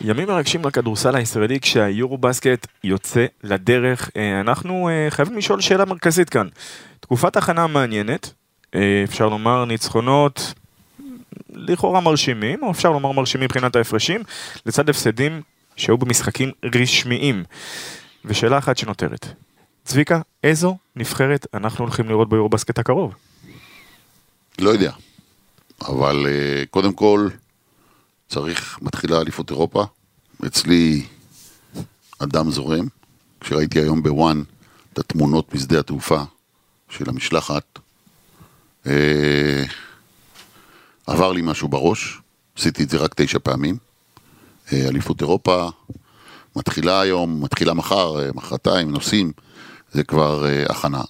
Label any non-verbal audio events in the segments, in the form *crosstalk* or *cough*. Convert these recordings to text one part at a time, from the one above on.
ימים מרגשים לכדורסל הישראלי כשהיורו בסקט יוצא לדרך. אה, אנחנו אה, חייבים לשאול שאלה מרכזית כאן. תקופת הכנה מעניינת, אה, אפשר לומר ניצחונות לכאורה מרשימים, או אפשר לומר מרשימים מבחינת ההפרשים, לצד הפסדים שהיו במשחקים רשמיים. ושאלה אחת שנותרת, צביקה, איזו נבחרת אנחנו הולכים לראות ביורו בסקט הקרוב? לא יודע, אבל קודם כל צריך, מתחילה אליפות אירופה, אצלי אדם זורם, כשראיתי היום בוואן את התמונות משדה התעופה של המשלחת, אה, עבר לי משהו בראש, עשיתי את זה רק תשע פעמים, אה, אליפות אירופה, מתחילה היום, מתחילה מחר, אה, מחרתיים, נוסעים, זה כבר אה, הכנה.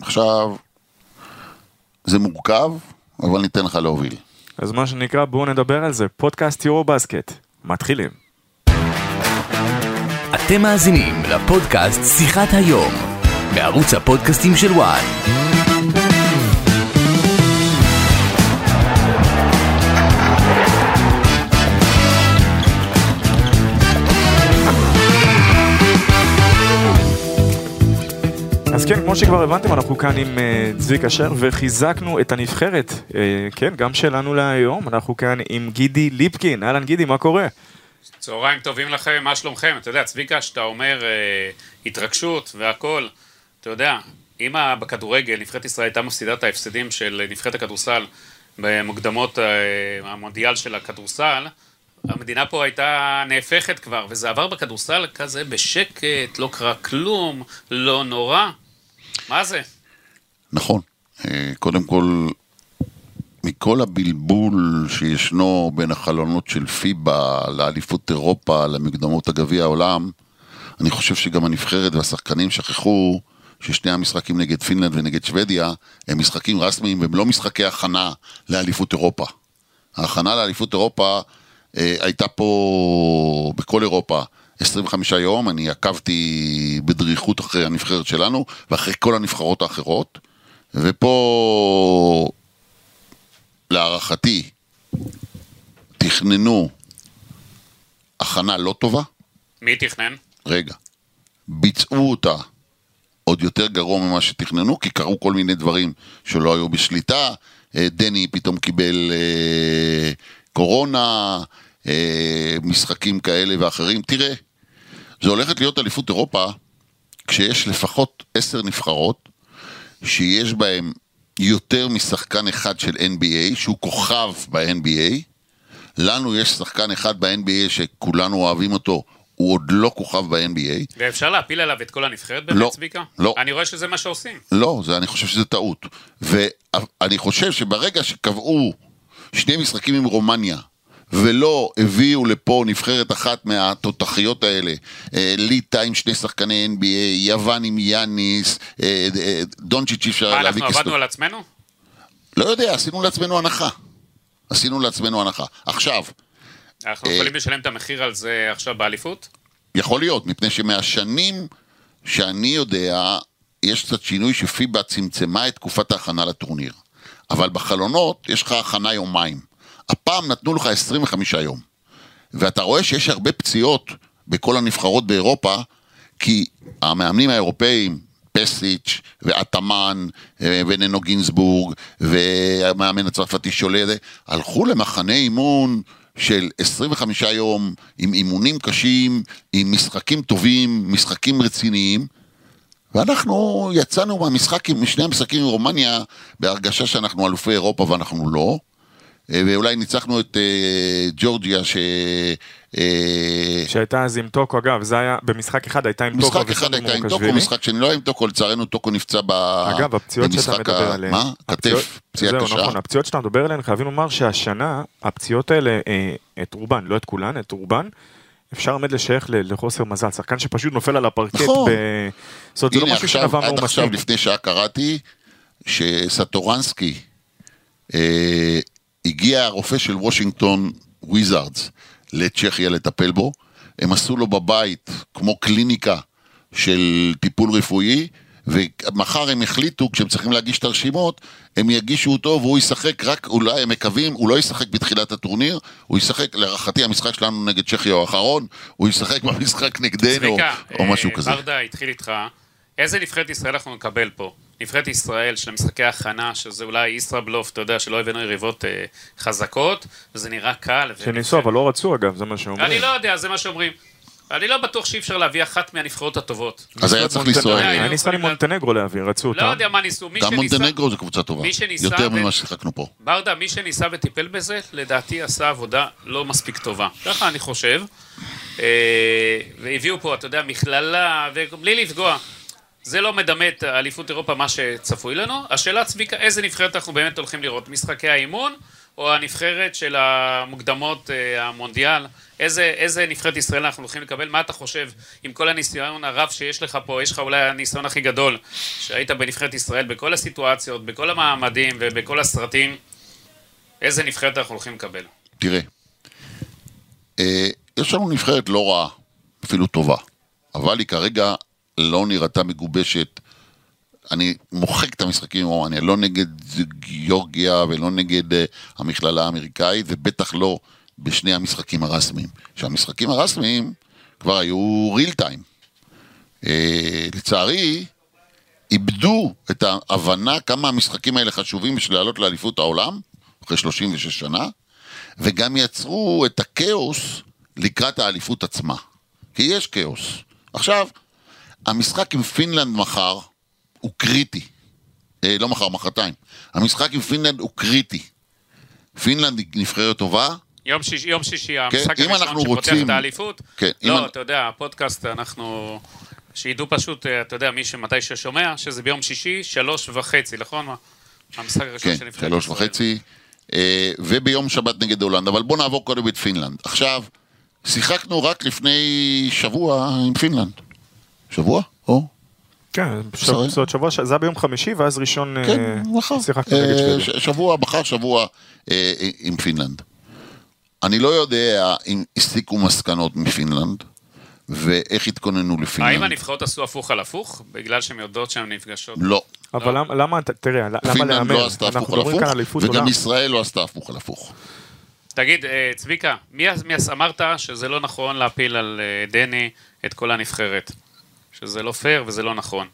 עכשיו, זה מורכב, אבל ניתן לך להוביל. אז מה שנקרא, בואו נדבר על זה. פודקאסט יורו בסקט. מתחילים. אתם מאזינים לפודקאסט שיחת היום, בערוץ הפודקאסטים של וואן. אז כן, כמו שכבר הבנתם, אנחנו כאן עם uh, צביק אשר וחיזקנו את הנבחרת, uh, כן, גם שלנו להיום, אנחנו כאן עם גידי ליפקין. אהלן גידי, מה קורה? צהריים טובים לכם, מה שלומכם? אתה יודע, צביקה, שאתה אומר uh, התרגשות והכל, אתה יודע, אם בכדורגל נבחרת ישראל הייתה מפסידה את ההפסדים של נבחרת הכדורסל במוקדמות uh, המונדיאל של הכדורסל, המדינה פה הייתה נהפכת כבר, וזה עבר בכדורסל כזה בשקט, לא קרה כלום, לא נורא. מה זה? נכון. אה, קודם כל, מכל הבלבול שישנו בין החלונות של פיבה לאליפות אירופה, למקדמות הגביע העולם, אני חושב שגם הנבחרת והשחקנים שכחו ששני המשחקים נגד פינלנד ונגד שוודיה הם משחקים רסמיים והם לא משחקי הכנה לאליפות אירופה. ההכנה לאליפות אירופה אה, הייתה פה בכל אירופה 25 יום, אני עקבתי בדריכות אחרי הנבחרת שלנו ואחרי כל הנבחרות האחרות, ופה להערכתי תכננו הכנה לא טובה. מי תכנן? רגע. ביצעו אותה עוד יותר גרוע ממה שתכננו, כי קרו כל מיני דברים שלא היו בשליטה. אה, דני פתאום קיבל אה, קורונה, אה, משחקים כאלה ואחרים. תראה, זו הולכת להיות אליפות אירופה כשיש לפחות עשר נבחרות שיש בהן יותר משחקן אחד של NBA שהוא כוכב ב-NBA לנו יש שחקן אחד ב-NBA שכולנו אוהבים אותו הוא עוד לא כוכב ב-NBA. ואפשר להפיל עליו את כל הנבחרת באמת, לא, צביקה? לא. אני רואה שזה מה שעושים. לא, זה, אני חושב שזה טעות. ואני חושב שברגע שקבעו שני משחקים עם רומניה, ולא הביאו לפה נבחרת אחת מהתותחיות האלה, אה, ליטא עם שני שחקני NBA, יוון עם יאניס, אה, אה, דונצ'יץ' אי אפשר להביא כסף. מה, אנחנו עבדנו על עצמנו? לא יודע, עשינו לעצמנו הנחה. עשינו לעצמנו הנחה. עכשיו... אנחנו יכולים לשלם את המחיר על זה עכשיו באליפות? יכול להיות, מפני שמהשנים שאני יודע, יש קצת שינוי שפיבה צמצמה את תקופת ההכנה לטורניר. אבל בחלונות יש לך הכנה יומיים. הפעם נתנו לך 25 יום. ואתה רואה שיש הרבה פציעות בכל הנבחרות באירופה, כי המאמנים האירופאים, פסיץ' ואטמן אה, וננו גינסבורג והמאמן הצרפתי שולדה, הלכו למחנה אימון של 25 יום עם אימונים קשים, עם משחקים טובים, משחקים רציניים, ואנחנו יצאנו מהמשחק, משני המשחקים עם רומניה בהרגשה שאנחנו אלופי אירופה ואנחנו לא. אה, ואולי ניצחנו את אה, ג'ורג'יה ש... אה, שהייתה אז עם טוקו, אגב, זה היה, במשחק אחד הייתה עם טוקו. משחק אחד הייתה עם טוקו, משחק שני לא היה עם טוקו, לצערנו טוקו נפצע ב... אגב, הפציעות שאתה מדבר עליהן. מה? כתף, פציעה קשה. נכון, הפציעות שאתה מדבר עליהן, חייבים לומר שהשנה, הפציעות האלה, את רובן, לא את כולן, את רובן, אפשר עומד לשייך לחוסר מזל, שחקן שפשוט נופל על הפרקט. נכון. זאת אומרת, זה לא משהו שנבע מאומצים. עד עכשיו, לפני שעה קראתי, שסטורנסקי, הגיע הרופא של וושינגטון וויזארדס לצ'כיה לטפל בו, הם עשו לו בבית כמו קליניקה של טיפול רפואי, ומחר הם החליטו, כשהם צריכים להגיש את הרשימות, הם יגישו אותו והוא ישחק רק, אולי הם מקווים, הוא לא ישחק בתחילת הטורניר, הוא ישחק, להערכתי המשחק שלנו נגד צ'כיה הוא האחרון, הוא ישחק במשחק נגדנו, צביקה, או אה, משהו כזה. ברדה התחיל איתך, איזה נבחרת ישראל אנחנו נקבל פה? נבחרת ישראל של המשחקי הכנה, שזה אולי ישראבלוף, אתה יודע, שלא הבאנו יריבות אה, חזקות, וזה נראה קל. שניסו, אבל לא רצו אגב, זה מה שאומרים. אני לא יודע, זה מה שאומרים. אני לא בטוח שאי אפשר להביא אחת מהנבחרות הטובות. אז היה צריך לנסוע. אליהם. היה ניסה למונטנגרו להביא, רצו לא אותם. יודע מה ניסו, מי גם שניסה... מונטנגרו זה קבוצה טובה, מי שניסה יותר ממה ששיחקנו פה. ברדה, מי שניסה וטיפל בזה, לדעתי עשה עבודה לא מספיק טובה. ככה אני חושב. אה, והביאו פה, אתה יודע, מכללה, ובלי לפגוע. זה לא מדמה את אליפות אירופה, מה שצפוי לנו. השאלה, צביקה, איזה נבחרת אנחנו באמת הולכים לראות? משחקי האימון, או הנבחרת של המוקדמות אה, המונדיאל? איזה, איזה נבחרת ישראל אנחנו הולכים לקבל? מה אתה חושב עם כל הניסיון הרב שיש לך פה? יש לך אולי הניסיון הכי גדול, שהיית בנבחרת ישראל בכל הסיטואציות, בכל המעמדים ובכל הסרטים. איזה נבחרת אנחנו הולכים לקבל? תראה, אה, יש לנו נבחרת לא רעה, אפילו טובה, אבל היא כרגע לא נראתה מגובשת. אני מוחק את המשחקים עם רומניה, לא נגד גיאורגיה ולא נגד אה, המכללה האמריקאית, ובטח לא בשני המשחקים הרשמיים. שהמשחקים הרשמיים כבר היו ריל טיים. אה, לצערי, איבדו את ההבנה כמה המשחקים האלה חשובים בשביל לעלות לאליפות העולם, אחרי 36 שנה, וגם יצרו את הכאוס לקראת האליפות עצמה. כי יש כאוס. עכשיו, המשחק עם פינלנד מחר הוא קריטי. אה, לא מחר, מחרתיים. המשחק עם פינלנד הוא קריטי. פינלנד היא נבחרת טובה, יום שישי, יום שישי המשחק אם הראשון שפותח רוצים- את האליפות. כן, לא, אני- אתה יודע, הפודקאסט, אנחנו... שידעו פשוט, אה, אתה יודע, מי שמתי ששומע, שזה ביום שישי, שלוש וחצי, נכון? המשחק הראשון כן, של נבחרת שלוש ישראל. וחצי, אה, וביום שבת נגד הולנד. אבל בואו נעבור קודם את פינלנד. עכשיו, שיחקנו רק לפני שבוע עם פינלנד. שבוע? או? כן. זאת אומרת, שבוע, זה היה ביום חמישי, ואז ראשון כן, אה, מחר. שיחקנו נגד אה, שבוע, מחר שבוע אה, אה, עם פינלנד. אני לא יודע אם הסיקו מסקנות מפינלנד, ואיך התכוננו לפינלנד. האם הנבחרות עשו הפוך על הפוך? בגלל שהן יודעות שהן נפגשות? לא. אבל למה- למה, ת- תראה, למה פינלנד להמר? לא עשתה הפוך על הפוך, וגם עולם. ישראל לא עשתה הפוך על הפוך. תגיד, אה, צביקה, מי, מי אמרת שזה לא נכון להפיל על אה, דני את כל הנבחרת? שזה לא פייר וזה לא נכון.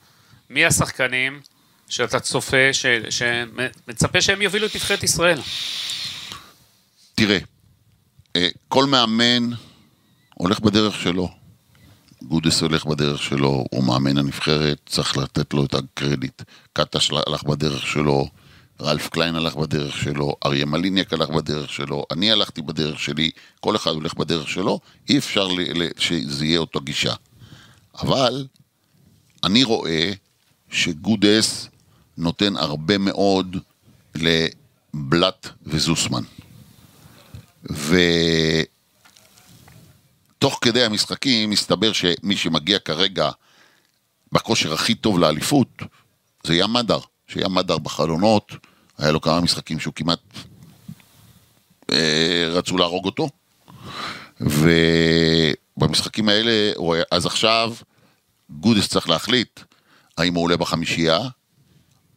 מי השחקנים שאתה צופה, ש- שמצפה שהם יובילו את נבחרת ישראל? תראה, אה, כל מאמן הולך בדרך שלו. גודס הולך בדרך שלו, הוא מאמן הנבחרת, צריך לתת לו את הקרדיט. קטש הלך בדרך שלו, רלף קליין הלך בדרך שלו, אריה מליניאק הלך בדרך שלו, אני הלכתי בדרך שלי, כל אחד הולך בדרך שלו, אי אפשר שזה יהיה אותו גישה. אבל אני רואה שגודס נותן הרבה מאוד לבלאט וזוסמן. ותוך כדי המשחקים מסתבר שמי שמגיע כרגע בכושר הכי טוב לאליפות זה ים מדר, שים מדר בחלונות, היה לו כמה משחקים שהוא כמעט אה, רצו להרוג אותו. ובמשחקים האלה, אז עכשיו גודס צריך להחליט האם הוא עולה בחמישייה,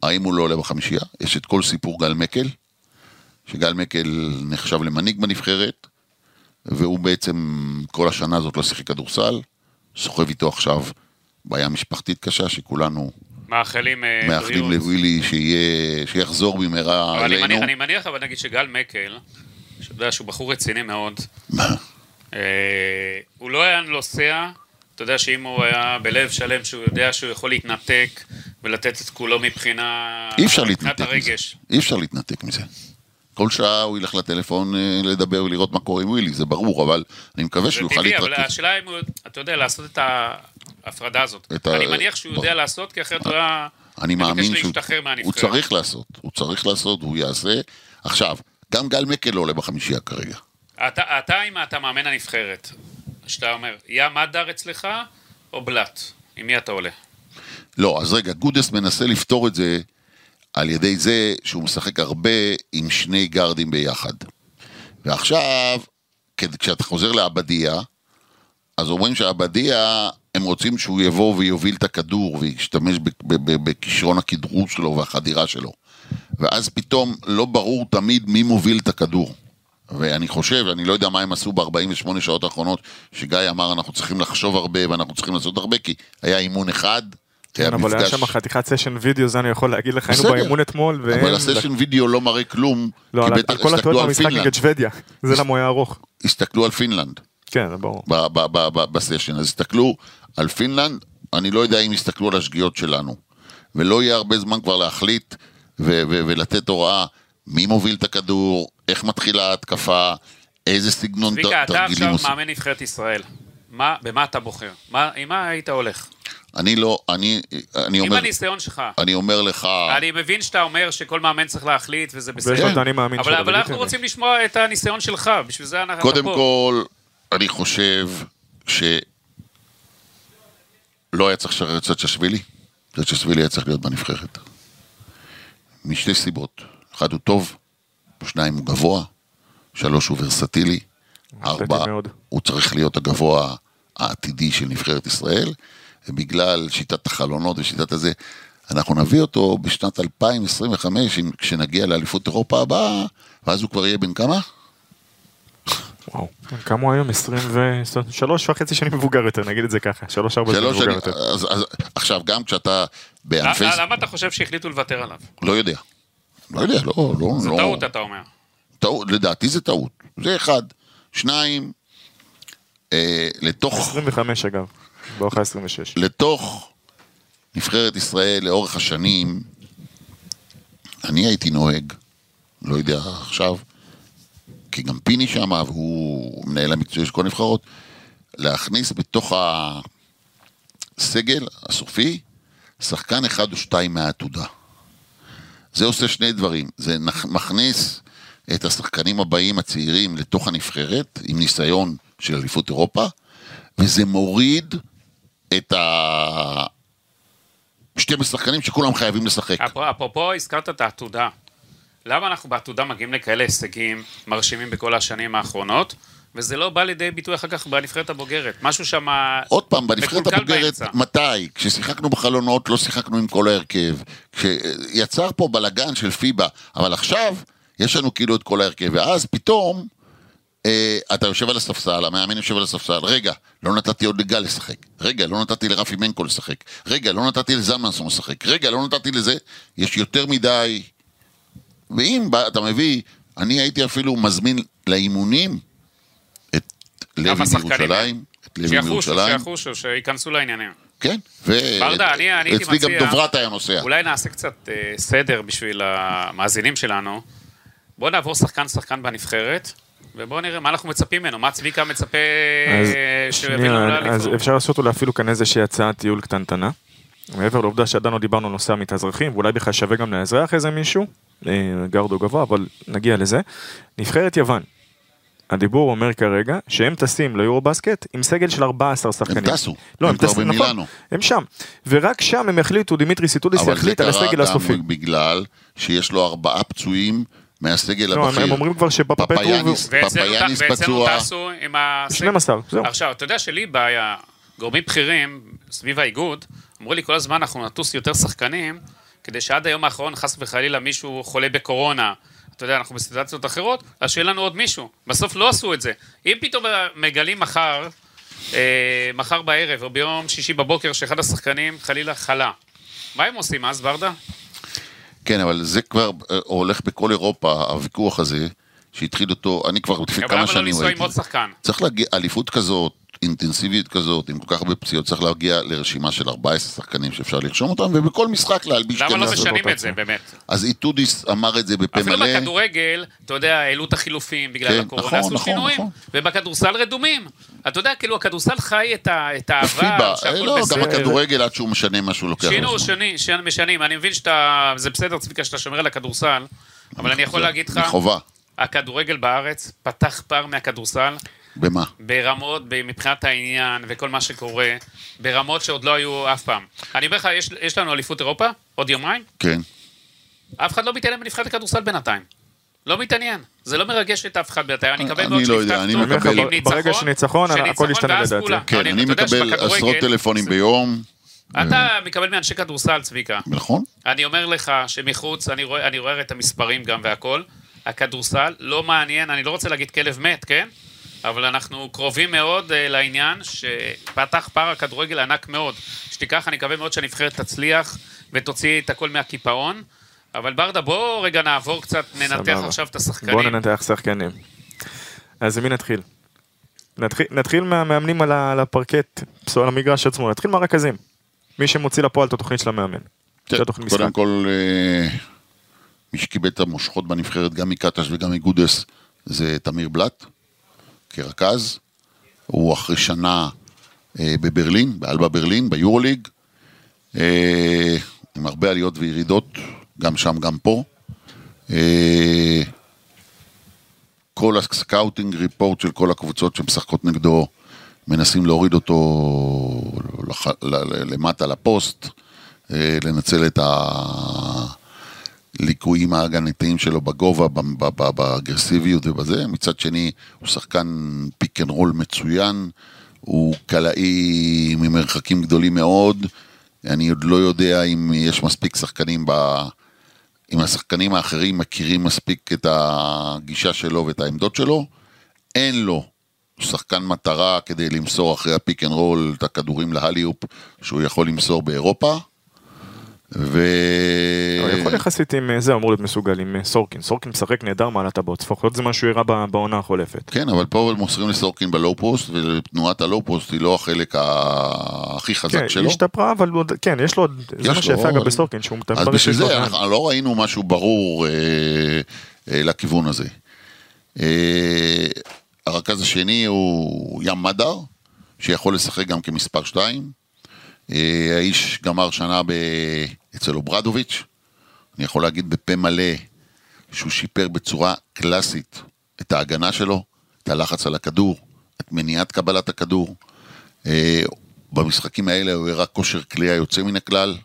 האם הוא לא עולה בחמישייה. יש את כל סיפור גל מקל, שגל מקל נחשב למנהיג בנבחרת, והוא בעצם כל השנה הזאת לא שיחק כדורסל, סוחב איתו עכשיו בעיה משפחתית קשה, שכולנו מאחלים אה, מאחלים. לווילי שיהיה, שיחזור במהרה אבל אני אלינו. מניח, אני מניח, אבל נגיד שגל מקל, שאתה יודע שהוא בחור רציני מאוד, אה, הוא לא היה נוסע, אתה יודע שאם הוא היה בלב שלם, שהוא יודע שהוא יכול להתנתק ולתת את כולו מבחינה... אי אפשר להתנתק מזה. הרגש. אי אפשר להתנתק מזה. כל שעה הוא ילך לטלפון אה, לדבר ולראות מה קורה עם ווילי, זה ברור, אבל אני מקווה שהוא יוכל טבעי, אבל להתרכז. השאלה אם הוא, אתה יודע, לעשות את ההפרדה הזאת. את ה- אני מניח שהוא יודע ברור. לעשות, כי אחרת הוא היה... אני מאמין שהוא הוא. צריך לעשות, הוא צריך לעשות, הוא יעשה. עכשיו, גם גל מקל לא עולה בחמישייה כרגע. אתה, אתה אם אתה מאמן הנבחרת, שאתה אומר, יא מדר אצלך, או בלאט? עם מי אתה עולה? לא, אז רגע, גודס מנסה לפתור את זה על ידי זה שהוא משחק הרבה עם שני גארדים ביחד. ועכשיו, כשאתה חוזר לאבדיה, אז אומרים שאבדיה הם רוצים שהוא יבוא ויוביל את הכדור וישתמש בכישרון הכדרור שלו והחדירה שלו. ואז פתאום לא ברור תמיד מי מוביל את הכדור. ואני חושב, אני לא יודע מה הם עשו ב-48 שעות האחרונות, שגיא אמר אנחנו צריכים לחשוב הרבה ואנחנו צריכים לעשות הרבה, כי היה אימון אחד, היה כן, אבל היה. שם חתיכת session וידאו, זה אני יכול להגיד לך, היינו. באימון אתמול, ואין... אבל ה session וידאו לא מראה כלום, לא, כי בטח הסתכלו על במשחק נגד פינלנד. שוודיה, זה למה הוא היה ארוך. הסתכלו על פינלנד. כן, ברור. ב session. אז הסתכלו על פינלנד, אני לא יודע אם יסתכלו על השגיאות שלנו. ולא יהיה הרבה זמן כבר להחליט ולתת הוראה מי מוביל את הכדור, איך מתחילה ההתקפה, איזה סגנון ת- צביקה, אתה תרגילים עכשיו עושים. מאמן נבחרת ישראל. מה, במה אתה בוחר? מה, עם מה היית הולך? אני לא, אני, אני עם אומר, הניסיון שלך. אני אומר לך, אני מבין שאתה אומר שכל מאמן צריך להחליט וזה בסדר. את האני מאמין אבל, אבל אנחנו. רוצים לשמוע את הניסיון שלך, בשביל זה אנחנו קודם. כל, אני חושב ש... לא היה צריך לשחרר את צ'צ'שווילי, צ'צ'שווילי היה צריך להיות בנבחרת. משתי סיבות. אחד הוא טוב, שניים הוא גבוה, שלוש הוא ורסטילי, ארבע מאוד. הוא צריך להיות הגבוה העתידי של נבחרת ישראל, ובגלל שיטת החלונות ושיטת הזה, אנחנו נביא אותו בשנת 2025, אם- כשנגיע לאליפות אירופה הבאה, ואז הוא כבר יהיה בן כמה? וואו. כמה הוא היום? 23 וחצי שנים מבוגר יותר, נגיד את זה ככה. 3-4 שנים מבוגר יותר. אז, אז, עכשיו, גם כשאתה בענפי... למה למה אתה חושב שהחליטו לוותר עליו? לא יודע. לא יודע, לא, לא, זה לא. טעות, אתה אומר. טעות, לדעתי זה טעות. זה אחד. שניים, אה, לתוך, 25 אגב, באורך ה-26. לתוך נבחרת ישראל לאורך השנים, אני הייתי נוהג, לא יודע עכשיו, כי גם פיני שם, והוא מנהל המקצועי של כל הנבחרות, להכניס בתוך הסגל הסופי שחקן אחד או שתיים מהעתודה. זה עושה שני דברים, זה מכניס את השחקנים הבאים הצעירים לתוך הנבחרת, עם ניסיון של אליפות אירופה, וזה מוריד את ה... 12 שחקנים שכולם חייבים לשחק. אפר- אפרופו, הזכרת את העתודה. למה אנחנו בעתודה מגיעים לכאלה הישגים מרשימים בכל השנים האחרונות, וזה לא בא לידי ביטוי אחר כך בנבחרת הבוגרת? משהו שם... עוד פעם, בנבחרת הבוגרת, באמצע. מתי? כששיחקנו בחלונות, לא שיחקנו עם כל ההרכב. כשיצר פה בלגן של פיבה, אבל עכשיו, יש לנו כאילו את כל ההרכב, ואז פתאום, אה, אתה יושב על הספסל, המאמן יושב על הספסל, רגע, לא נתתי עוד לגל לשחק, רגע, לא נתתי לרפי מנקו לשחק, רגע, לא נתתי לזלמנסון לשחק, רגע, לא נתתי לזה, יש יותר מדי... ואם בא- אתה מביא, אני הייתי אפילו מזמין לאימונים לוי מירושלים, שיחושו, מירושלים, שיחושו, שייכנסו לעניינים. כן, ו... ברדה, אני- אני הייתי אצלי גם מציע- דוברת היה נוסע. אולי נעשה קצת אה, סדר בשביל המאזינים שלנו. בואו נעבור שחקן-שחקן בנבחרת, ובואו נראה מה אנחנו מצפים ממנו, מה צביקה מצפה אז אה, לנו שנייה, אז לאליפות. אפשר לעשות אולי אפילו כאן איזושהי הצעת טיול קטנטנה. מעבר לעובדה שעדיין לא דיברנו על נושא המתאזרחים, ואולי בכלל שווה גם לאזרח איזה מישהו, אה, גארד גבוה, אבל נגיע לזה. נבחרת יוון. הדיבור אומר כרגע שהם טסים ליורובאסקט עם סגל של 14 שחקנים. טסו. לא, הם הם כבר טסים, במילאנו. נכון. הם שם. ורק שם הם החליטו, דימיטריס איטודיס אבל זה יחליט על קרה הסגל הסופי. גם בגלל שיש לו ארבעה פצועים מהסגל לא, הם- הבכיר. הם אומרים כבר שפפפטרו... פפאיאניס- ואצלנו פצוע. טסו עם ה... 12, זהו. עכשיו, אתה יודע שלי בעיה, גורמים בכירים סביב האיגוד, אמרו לי כל הזמן אנחנו נטוס יותר שחקנים, כדי שעד היום האחרון, חס וחלילה, מישהו חולה בקורונה, אתה יודע, אנחנו בסיטואציות אחרות, אז שיהיה לנו עוד מישהו. בסוף לא עשו את זה. אם פתאום מגלים מחר, אה, מחר בערב או ביום שישי בבוקר, שאחד השחקנים חלילה חלה, מה הם עושים אז, ברדה? כן, אבל זה כבר אה, הולך בכל אירופה, הוויכוח הזה, שהתחיל אותו, אני כבר לפני אבל כמה למה לא שנים לנסוע. עם עוד שחקן? צריך להגיע, אליפות כזאת, אינטנסיבית כזאת, עם כל כך הרבה פציעות, צריך להגיע לרשימה של 14 שחקנים שאפשר לרשום אותם, ובכל משחק להלביש למה לא 12 משנים את. זה, באמת? אז איטודיס אמר את זה בפה אפילו מלא. בכדורגל, אתה יודע, העלו את החילופים בגלל כן, הקורונה, נכון, עשו נכון, שינויים, נכון. ובכדורסל רדומים. אתה יודע, כאילו, הכדורסל חי את ה- את העבר, שהכל לא, גם בסדר. הכדורגל עד שהוא משנה משהו לוקח לו שינו. שני, שני, משנים. אני מבין שאתה, זה בסדר, צביקה, שאתה שומר על הכדורסל, אבל אני יכול להגיד לך. הכדורגל בארץ פתח פער מהכדורסל במה? ברמות, מבחינת העניין וכל מה שקורה, ברמות שעוד לא היו אף פעם. אני אומר לך, יש- יש לנו אליפות אירופה, עוד יומיים, כן. אף אחד לא מתעלם בנבחרת הכדורסל בינתיים. לא מתעניין. זה לא מרגש את אף אחד בינתיים. אני מקווה אני מאוד לא אני טוב מקבל- עם ניצחון. ברגע שניצחון, הכל ישתנה לדעתי. כן, אני מקבל עשרות טלפונים ביום. אתה מקבל מאנשי כדורסל, צביקה. נכון? אני אומר לך שמחוץ, אני רואה, אני רואה את המספרים גם והכל, הכדורסל לא מעניין, אני לא רוצה להגיד כלב מת, כן? אבל אנחנו קרובים מאוד uh, לעניין שפתח פער הכדורגל ענק מאוד. שתיקח, אני מקווה מאוד שהנבחרת תצליח ותוציא את הכל מהקיפאון. אבל ברדה, בוא רגע נעבור קצת, ננתח סבבה. עכשיו את השחקנים. בואו ננתח שחקנים. אז מי נתחיל? נתחיל, נתחיל מהמאמנים על, הפרקט, על המגרש עצמו, נתחיל מהרכזים. מי שמוציא לפועל את התוכנית של המאמן. כן, משחק. קודם כל, אה, מי שקיבל את המושכות בנבחרת, גם מקטש וגם מגודס, זה תמיר בלאט, כרכז. הוא אחרי שנה אה, בברלין, באלבה ברלין, ביורוליג, אה, עם הרבה עליות וירידות, גם שם, גם פה. אה, כל ה scouting report של כל הקבוצות שמשחקות נגדו, מנסים להוריד אותו לח... למטה לפוסט, אה, לנצל את הליקויים ההגנתיים שלו בגובה, באגרסיביות ובזה. מצד שני, הוא שחקן pick and roll מצוין, הוא קלעי ממרחקים גדולים מאוד. אני עוד לא יודע אם יש מספיק שחקנים ב... אם השחקנים האחרים מכירים מספיק את הגישה שלו ואת העמדות שלו, אין לו שחקן מטרה כדי למסור אחרי ה pick and roll את הכדורים ל alley-oop שהוא יכול למסור באירופה. ו... יכול יחסית עם אה, זה, אמור להיות מסוגל עם אה, סורקין. סורקין משחק נהדר מעל הטבעות, לפחות זה מה שהוא הראה בעונה החולפת. כן, אבל פה מוסרים לסורקין ב low post, ותנועת ה low post היא לא החלק הכי חזק כן, שלו. היא השתפרה, אבל עוד- כן, יש לו עוד, זה מה שיפה אגב אני- בסורקין, שהוא מטמא אז בשביל זה. אנחנו לא ראינו משהו ברור אה, אה, לכיוון הזה. אה, הרכז השני הוא ים מדר, שיכול לשחק גם כמספר 2. אה, האיש גמר שנה ב... אצל אוברדוביץ'. אני יכול להגיד בפה מלא שהוא שיפר בצורה קלאסית את ההגנה שלו, את הלחץ על הכדור, את מניעת קבלת הכדור. אה, במשחקים האלה הוא הראה כושר כליאה יוצא מן הכלל.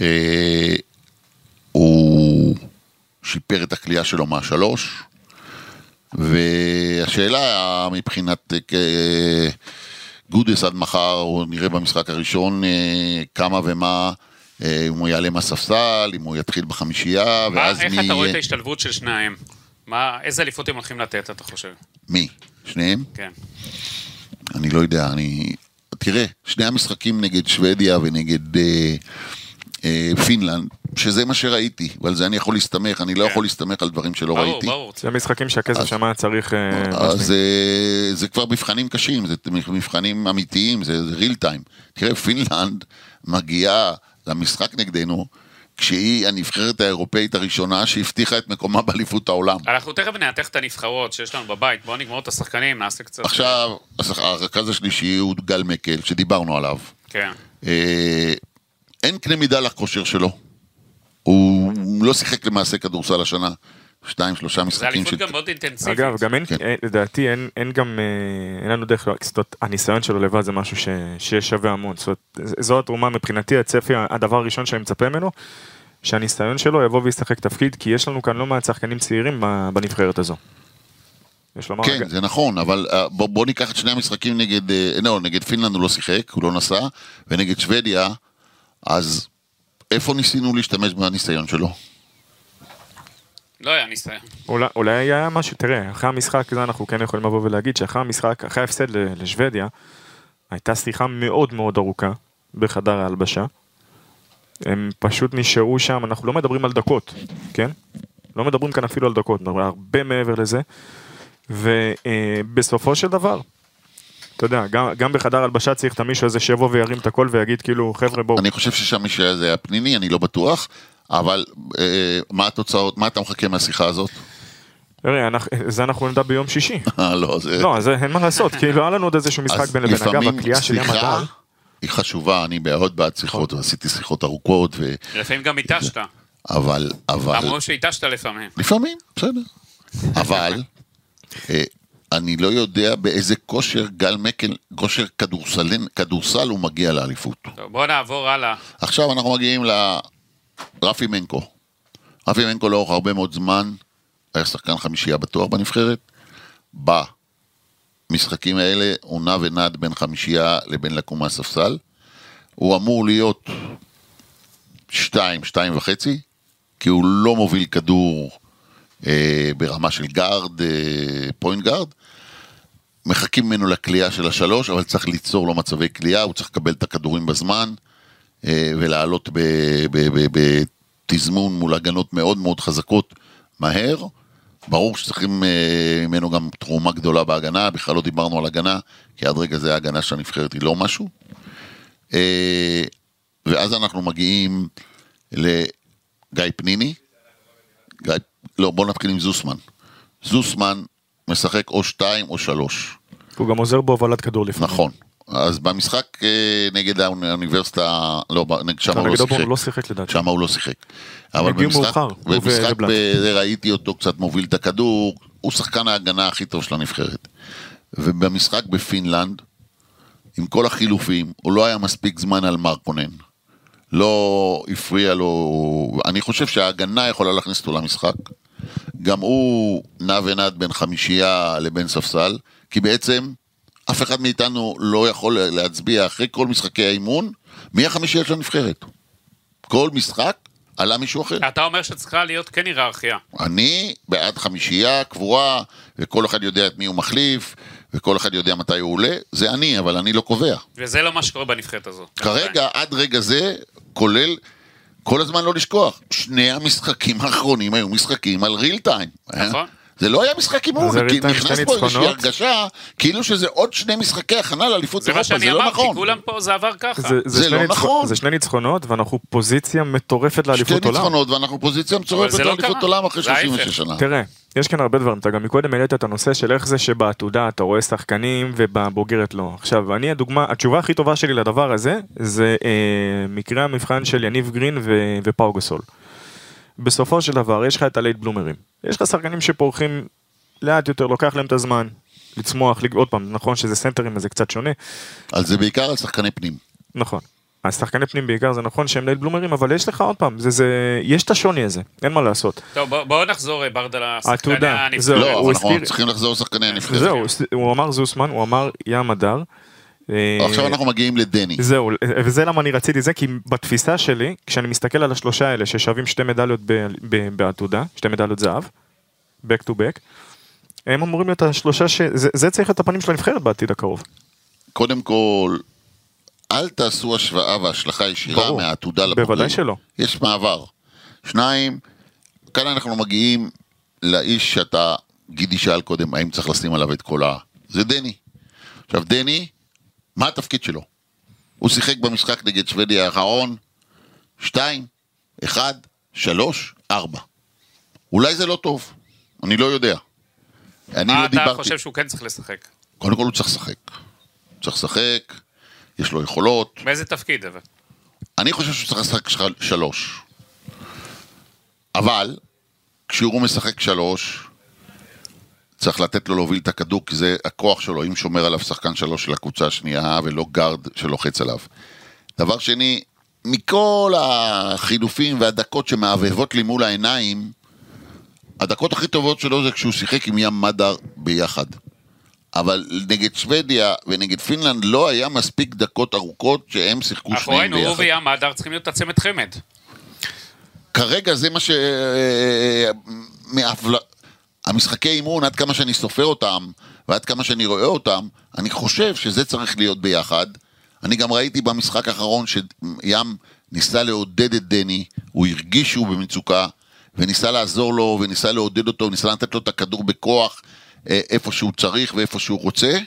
אה, הוא שיפר את הכלייה שלו מהשלוש, והשאלה מבחינת גודס עד מחר, או נראה במשחק הראשון אה, כמה ומה, אה, אם הוא יעלה מהספסל, אם הוא יתחיל בחמישייה, מה, ואז איך מי אתה רואה את. ההשתלבות של שניהם? מה, איזה אליפות הם הולכים לתת, אתה חושב? מי? שניהם? כן. אני לא יודע, אני... תראה, שני המשחקים נגד שוודיה ונגד אה, פינלנד, שזה מה שראיתי, ועל זה אני יכול להסתמך, אני לא כן. יכול להסתמך על דברים שלא ברור, ראיתי. ברור. זה משחקים שהכסף שם היה צריך... אה, אז להשלים. זה, כבר מבחנים קשים, זה מבחנים אמיתיים, זה, real time. תראה, פינלנד מגיעה למשחק נגדנו, כשהיא הנבחרת האירופאית הראשונה שהבטיחה את מקומה באליפות העולם. אנחנו תכף ננתח את הנבחרות שיש לנו בבית, בואו נגמור את השחקנים, נעשה קצת... עכשיו, הרכז השלישי הוא גל מקל, שדיברנו עליו. כן. אה, אין קנה מידה לכושר שלו. הוא לא שיחק למעשה כדורסל השנה. שתיים, שלושה זה משחקים אליפות של... גם מאוד אינטנסיבית. אגב, גם אין, כן. אין- לדעתי אין, אין גם, אה, אין לנו דרך, זאת אומרת, הניסיון שלו לבד זה משהו ש, שיש שווה המון, זאת אומרת, זו התרומה מבחינתי, הצפי, הדבר הראשון שאני מצפה ממנו, שהניסיון שלו יבוא וישחק תפקיד, כי יש לנו כאן לא מעט שחקנים צעירים בנבחרת הזו. יש לומר, כן, אגב, זה נכון, אבל אה, בוא, בוא ניקח את שני המשחקים נגד, אה, לא, נגד פינלנד הוא לא שיחק, הוא לא נסע, ונגד שוודיה, אז איפה ניסינו להשתמש בניסיון שלו? לא היה ניסיון. אולי, אולי היה משהו, תראה, אחרי המשחק, זה אנחנו כן יכולים לבוא ולהגיד שאחרי המשחק, אחרי ההפסד לשוודיה, הייתה שיחה מאוד מאוד ארוכה בחדר ההלבשה. הם פשוט נשארו שם, אנחנו לא מדברים על דקות, כן? לא מדברים כאן אפילו על דקות, מדברים הרבה מעבר לזה. ובסופו של דבר, אתה יודע, גם, גם בחדר הלבשה צריך את המישהו הזה שיבוא וירים את הכל ויגיד כאילו, חבר'ה בואו, אני חושב ששם מי שהיה זה היה פניני, אני לא בטוח, אבל אה, מה התוצאות, מה אתה מחכה מהשיחה הזאת? תראה, אנחנו- זה אנחנו נדע ביום שישי. *laughs* אה, לא, זה... לא, זה אין מה לעשות, כאילו היה לנו עוד איזשהו משחק בין לבין. אגב, הקליעה של ים הדל, היא חשובה, אני מאוד בעד שיחות, ועשיתי שיחות ארוכות, ו... לפעמים גם התשת. אבל, אבל... אמרו שהתשת לפעמים. לפעמים, בסדר. אבל, *laughs* אה, אני לא יודע באיזה כושר גל מקל, כושר כדורסלן, כדורסל הוא מגיע לאליפות. טוב, בואו נעבור הלאה. עכשיו אנחנו מגיעים לרפי מנקו. רפי מנקו לאורך הרבה מאוד זמן היה שחקן חמישייה בטוח בנבחרת. במשחקים האלה הוא נע ונד בין חמישייה לבין לקום מהספסל. הוא אמור להיות שתיים, שתיים וחצי, כי הוא לא מוביל כדור ברמה של גארד, אה, point guard. מחכים ממנו לקליעה של השלוש, אבל צריך ליצור לו מצבי קליעה, הוא צריך לקבל את הכדורים בזמן, אה, ולעלות בתזמון מול הגנות מאוד מאוד חזקות מהר. ברור שצריכים אה, ממנו גם תרומה גדולה בהגנה, בכלל לא דיברנו על הגנה, כי עד רגע זה ההגנה של הנבחרת היא לא משהו. אה, ואז אנחנו מגיעים לגיא פניני. גיא, לא, בוא נתחיל עם זוסמן. זוסמן משחק או שתיים או שלוש. הוא גם עוזר בהובלת כדור לפעמים. נכון. אז במשחק אה, נגד האוניברסיטה, לא, שם הוא לא שיחק. הוא לא שיחק לדעתי. שם הוא לא שיחק. אבל במשחק, מאוחר, במשחק ורבלט. ב- ראיתי אותו קצת מוביל את הכדור, הוא שחקן ההגנה הכי טוב של הנבחרת. ובמשחק בפינלנד, עם כל החילופים, הוא לא היה מספיק זמן על מרקונן. לא הפריע לו, אני חושב שההגנה יכולה להכניס אותו למשחק. גם הוא נע ונד בין חמישייה לבין ספסל, כי בעצם אף אחד מאיתנו לא יכול להצביע אחרי כל משחקי האימון מי החמישייה של הנבחרת. כל משחק עלה מישהו אחר. אתה אומר שצריכה להיות כן היררכיה. אני בעד חמישייה קבועה, וכל אחד יודע את מי הוא מחליף, וכל אחד יודע מתי הוא עולה, זה אני, אבל אני לא קובע. וזה לא מה שקורה בנבחרת הזו. כרגע, עד רגע זה, כולל, כל הזמן לא לשכוח, שני המשחקים האחרונים היו משחקים על ריל טיים. נכון. זה לא היה משחק אימון, זה כי נכנס שתי פה איזושהי. הרגשה כאילו שזה עוד שני משחקי הכנה לאליפות זה מה אירופה, שאני זה לא אמרתי, נכון. כולם פה זה עבר ככה. זה, זה שני לא ניצחונות- נכון. זה שני ניצחונות ואנחנו פוזיציה מטורפת שתי לאליפות עולם. ניצחונות ואנחנו פוזיציה מצורפת זה לא לאליפות קרה. עולם אחרי זה ההפך. 36 שנה. תראה, יש כאן הרבה דברים, אתה גם מקודם העלית את הנושא של איך זה שבעתודה אתה רואה שחקנים ובבוגרת לא. עכשיו, אני הדוגמה, התשובה הכי טובה שלי לדבר הזה, זה אה, מקרה המבחן של יניב גרין ו- ופאו גסול. בסופו של דבר, יש לך את ה late bloomer ים. יש לך שחקנים שפורחים לאט יותר, לוקח להם את הזמן לצמוח, עוד פעם, נכון שזה סנטרים אז זה קצת שונה, אז זה בעיקר על שחקני פנים. נכון. אז שחקני פנים בעיקר זה נכון שהם late bloomer ים, אבל יש לך עוד פעם, זה, זה, יש את השוני הזה, אין מה לעשות. טוב, בוא- בואו נחזור, אה, ברדה, לשחקני הנבחרת. לא, אבל אנחנו צריכים לחזור לשחקני הנבחרת. זהו, הוא אמר זוסמן, הוא אמר ים מדר. אה, עכשיו אנחנו מגיעים לדני. זהו, וזה למה אני רציתי זה, כי בתפיסה שלי, כשאני מסתכל על השלושה האלה ששווים שתי מדליות בעתודה, שתי מדליות זהב, back to back, הם אמורים להיות השלושה ש... זה, זה צריך להיות הפנים של הנבחרת בעתיד הקרוב. קודם כל, אל תעשו השוואה והשלכה ישירה. מהעתודה לבוגרים. בוודאי שלא. יש מעבר. שניים, כאן אנחנו מגיעים לאיש שאתה, גידי שאל קודם, האם צריך לשים עליו את כל ה... זה דני. עכשיו, דני, מה התפקיד שלו? הוא שיחק במשחק נגד שוודיה האחרון, שתיים, אחד, שלוש, ארבע. אולי זה לא טוב, אני לא יודע. אני מה לא אתה דיברתי. חושב שהוא כן צריך לשחק? קודם כל הוא צריך לשחק. צריך לשחק, יש לו יכולות. באיזה תפקיד אבל? אני חושב שהוא צריך לשחק של- שלוש. אבל, כשהוא משחק שלוש, צריך לתת לו להוביל את הכדור, כי זה הכוח שלו, אם שומר עליו שחקן שלוש של הקבוצה השנייה, ולא גארד שלוחץ עליו. דבר שני, מכל החילופים והדקות שמהבהבות לי מול העיניים, הדקות הכי טובות שלו זה כשהוא שיחק עם ים מדר ביחד. אבל נגד שוודיה ונגד פינלנד לא היה מספיק דקות ארוכות שהם שיחקו אנחנו שניהם ראינו, הוא ביחד. וים מדר צריכים להיות הצמד חמד. כרגע זה מה ש... המשחקי אימון, עד כמה שאני סופר אותם, ועד כמה שאני רואה אותם, אני חושב שזה צריך להיות ביחד. אני גם ראיתי במשחק האחרון שים ניסה לעודד את דני, הוא הרגיש שהוא במצוקה, וניסה לעזור לו, וניסה לעודד אותו, ניסה לתת לו את הכדור בכוח, אה, איפה שהוא צריך ואיפה שהוא רוצה.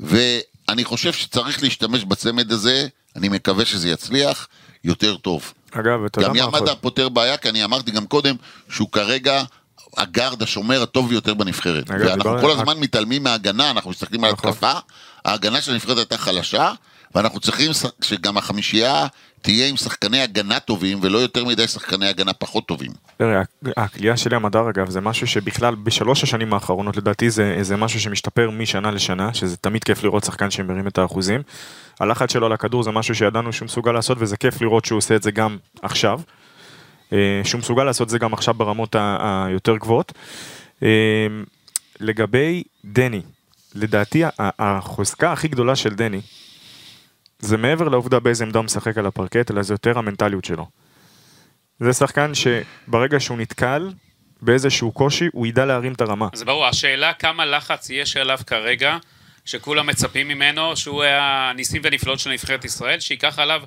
ואני חושב שצריך להשתמש בצמד הזה, אני מקווה שזה יצליח, יותר טוב. אגב, אתה יודע גם מה יכול- מדע פותר בעיה, כי אני אמרתי גם קודם שהוא כרגע הגארד השומר הטוב ביותר בנבחרת. אגב, ואנחנו כל הזמן מתעלמים מההגנה, אנחנו מסתכלים על נכון. התקפה, ההגנה של הנבחרת הייתה חלשה, ואנחנו צריכים שגם החמישייה תהיה עם שחקני הגנה טובים, ולא יותר מדי שחקני הגנה פחות טובים. תראה, הכלייה של ים הדר אגב זה משהו שבכלל בשלוש השנים האחרונות לדעתי זה, זה משהו שמשתפר משנה לשנה, שזה תמיד כיף לראות שחקן שמרים את האחוזים. הלחץ שלו על הכדור זה משהו שידענו שהוא מסוגל לעשות וזה כיף לראות שהוא עושה את זה גם עכשיו. אה, שהוא מסוגל לעשות זה גם עכשיו ברמות היותר גבוהות. אה, לגבי דני, לדעתי החוזקה הכי גדולה של דני, זה מעבר לעובדה באיזה עמדה הוא משחק על הפרקט, אלא זה יותר המנטליות שלו. זה שחקן שברגע שהוא נתקל באיזשהו קושי, הוא ידע להרים את הרמה. זה ברור, השאלה כמה לחץ יש עליו כרגע, שכולם מצפים ממנו, שהוא הניסים ונפלאות של נבחרת ישראל, שייקח עליו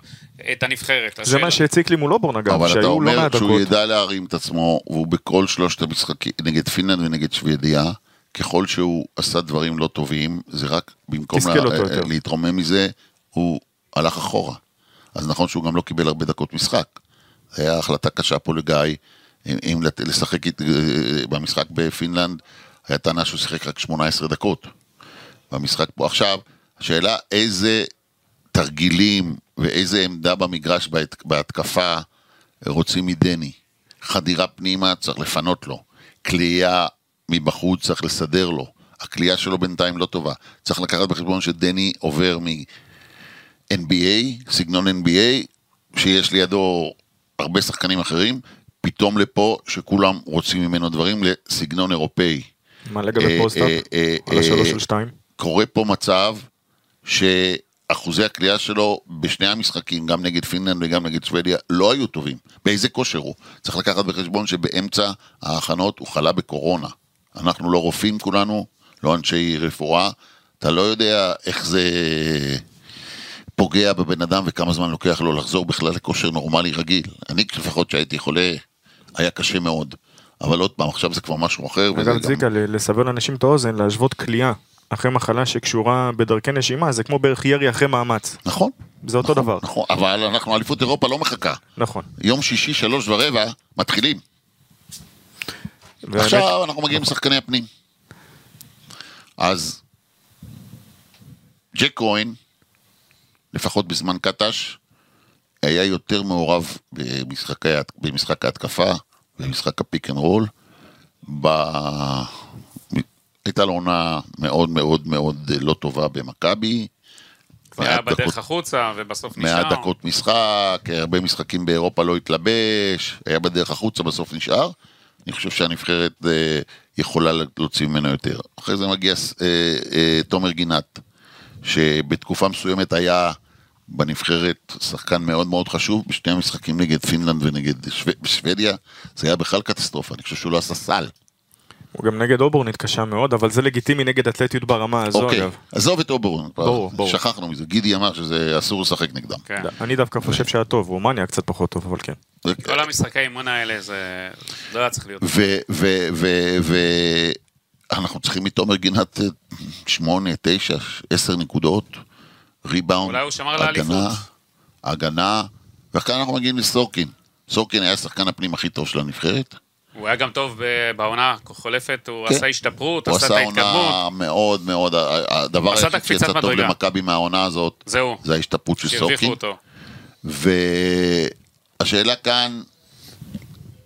את הנבחרת. זה השאלה- מה שהציק לי מול אובורן אגב, אבל אתה שהיו לא אומר מעט שהוא דקות. ידע להרים את עצמו, והוא בכל שלושת המשחקים, נגד פינלנד ונגד שוודיה, ככל שהוא עשה דברים לא טובים, זה רק במקום לה-. להתרומם מזה, הוא הלך אחורה. אז נכון שהוא גם לא קיבל הרבה דקות משחק. זו הייתה החלטה קשה פה לגיא, אם, לשחק אית- במשחק בפינלנד, היה טענה שהוא שיחק רק 18 דקות. במשחק פה עכשיו, השאלה איזה תרגילים ואיזה עמדה במגרש בהת, בהתקפה רוצים מדני. חדירה פנימה צריך לפנות לו, כליאה מבחוץ צריך לסדר לו, הכליאה שלו בינתיים לא טובה. צריך לקחת בחשבון שדני עובר מ-NBA, סגנון NBA, שיש לידו הרבה שחקנים אחרים, פתאום לפה שכולם רוצים ממנו דברים לסגנון אירופאי. מה לגבי אה, post-up? אה, על השלוש אה, של שתיים? קורה פה מצב שאחוזי הקליעה שלו בשני המשחקים, גם נגד פינלנד וגם נגד שוודיה, לא היו טובים. באיזה כושר הוא? צריך לקחת בחשבון שבאמצע ההכנות הוא חלה בקורונה. אנחנו לא רופאים כולנו, לא אנשי רפואה, אתה לא יודע איך זה פוגע בבן אדם וכמה זמן לוקח לו לחזור בכלל לכושר נורמלי רגיל. אני לפחות שהייתי חולה, היה קשה מאוד. אבל עוד פעם, עכשיו זה כבר משהו אחר. אגב גם- צביקה, ל- לסבר לאנשים את האוזן, להשוות כליאה אחרי מחלה שקשורה בדרכי נשימה, זה כמו בערך ירי אחרי מאמץ. נכון. זה אותו נכון, דבר. נכון, אבל אנחנו, אליפות אירופה לא מחכה. נכון. יום שישי, שלוש ורבע, מתחילים. והאמת- עכשיו אנחנו מגיעים לשחקני הפנים. אז ג'ייק כהן, לפחות בזמן קטש, היה יותר מעורב במשחקי, ההת- במשחק ההתקפה, במשחק ה pick and roll. ב... הייתה לו עונה מאוד מאוד מאוד לא טובה במכבי. כבר היה בדרך דקות- החוצה, ובסוף נשאר. מעט דקות משחק, הרבה משחקים באירופה לא התלבש, היה בדרך החוצה, בסוף נשאר. אני חושב שהנבחרת אה, יכולה להוציא ממנו יותר. אחרי זה מגיע אה, אה, תומר גינת, שבתקופה מסוימת היה בנבחרת שחקן מאוד מאוד חשוב, בשני המשחקים נגד פינלנד ונגד שו... שוודיה, זה היה בכלל קטסטרופה, אני חושב שהוא לא עשה סל. הוא גם נגד אובורן התקשה מאוד, אבל זה לגיטימי נגד אתלטיות ברמה הזו אוקיי, אגב. עזוב את ברור, ברור. שכחנו מזה, גידי אמר שזה אסור לשחק נגדם. כן. אני דווקא חושב שהיה טוב, רומניה קצת פחות טוב, אבל כן. כל המשחקי אימון האלה, זה לא היה צריך להיות. ואנחנו צריכים מתומר גינת אה, שמונה, תשע, עשר נקודות, ריבאונד, הגנה. הגנה, וכאן אנחנו מגיעים לסורקין. סורקין היה שחקן הפנים הכי טוב של הנבחרת. הוא היה גם טוב ב- בעונה החולפת, הוא כן. עשה השתפרות, הוא עשה את עשה ההתקדמות. עונה מאוד מאוד, הדבר עשה היחיד שיצא טוב. למכבי מהעונה הזאת, זהו, זה ההשתפרות של סורקין. אותו. והשאלה כאן,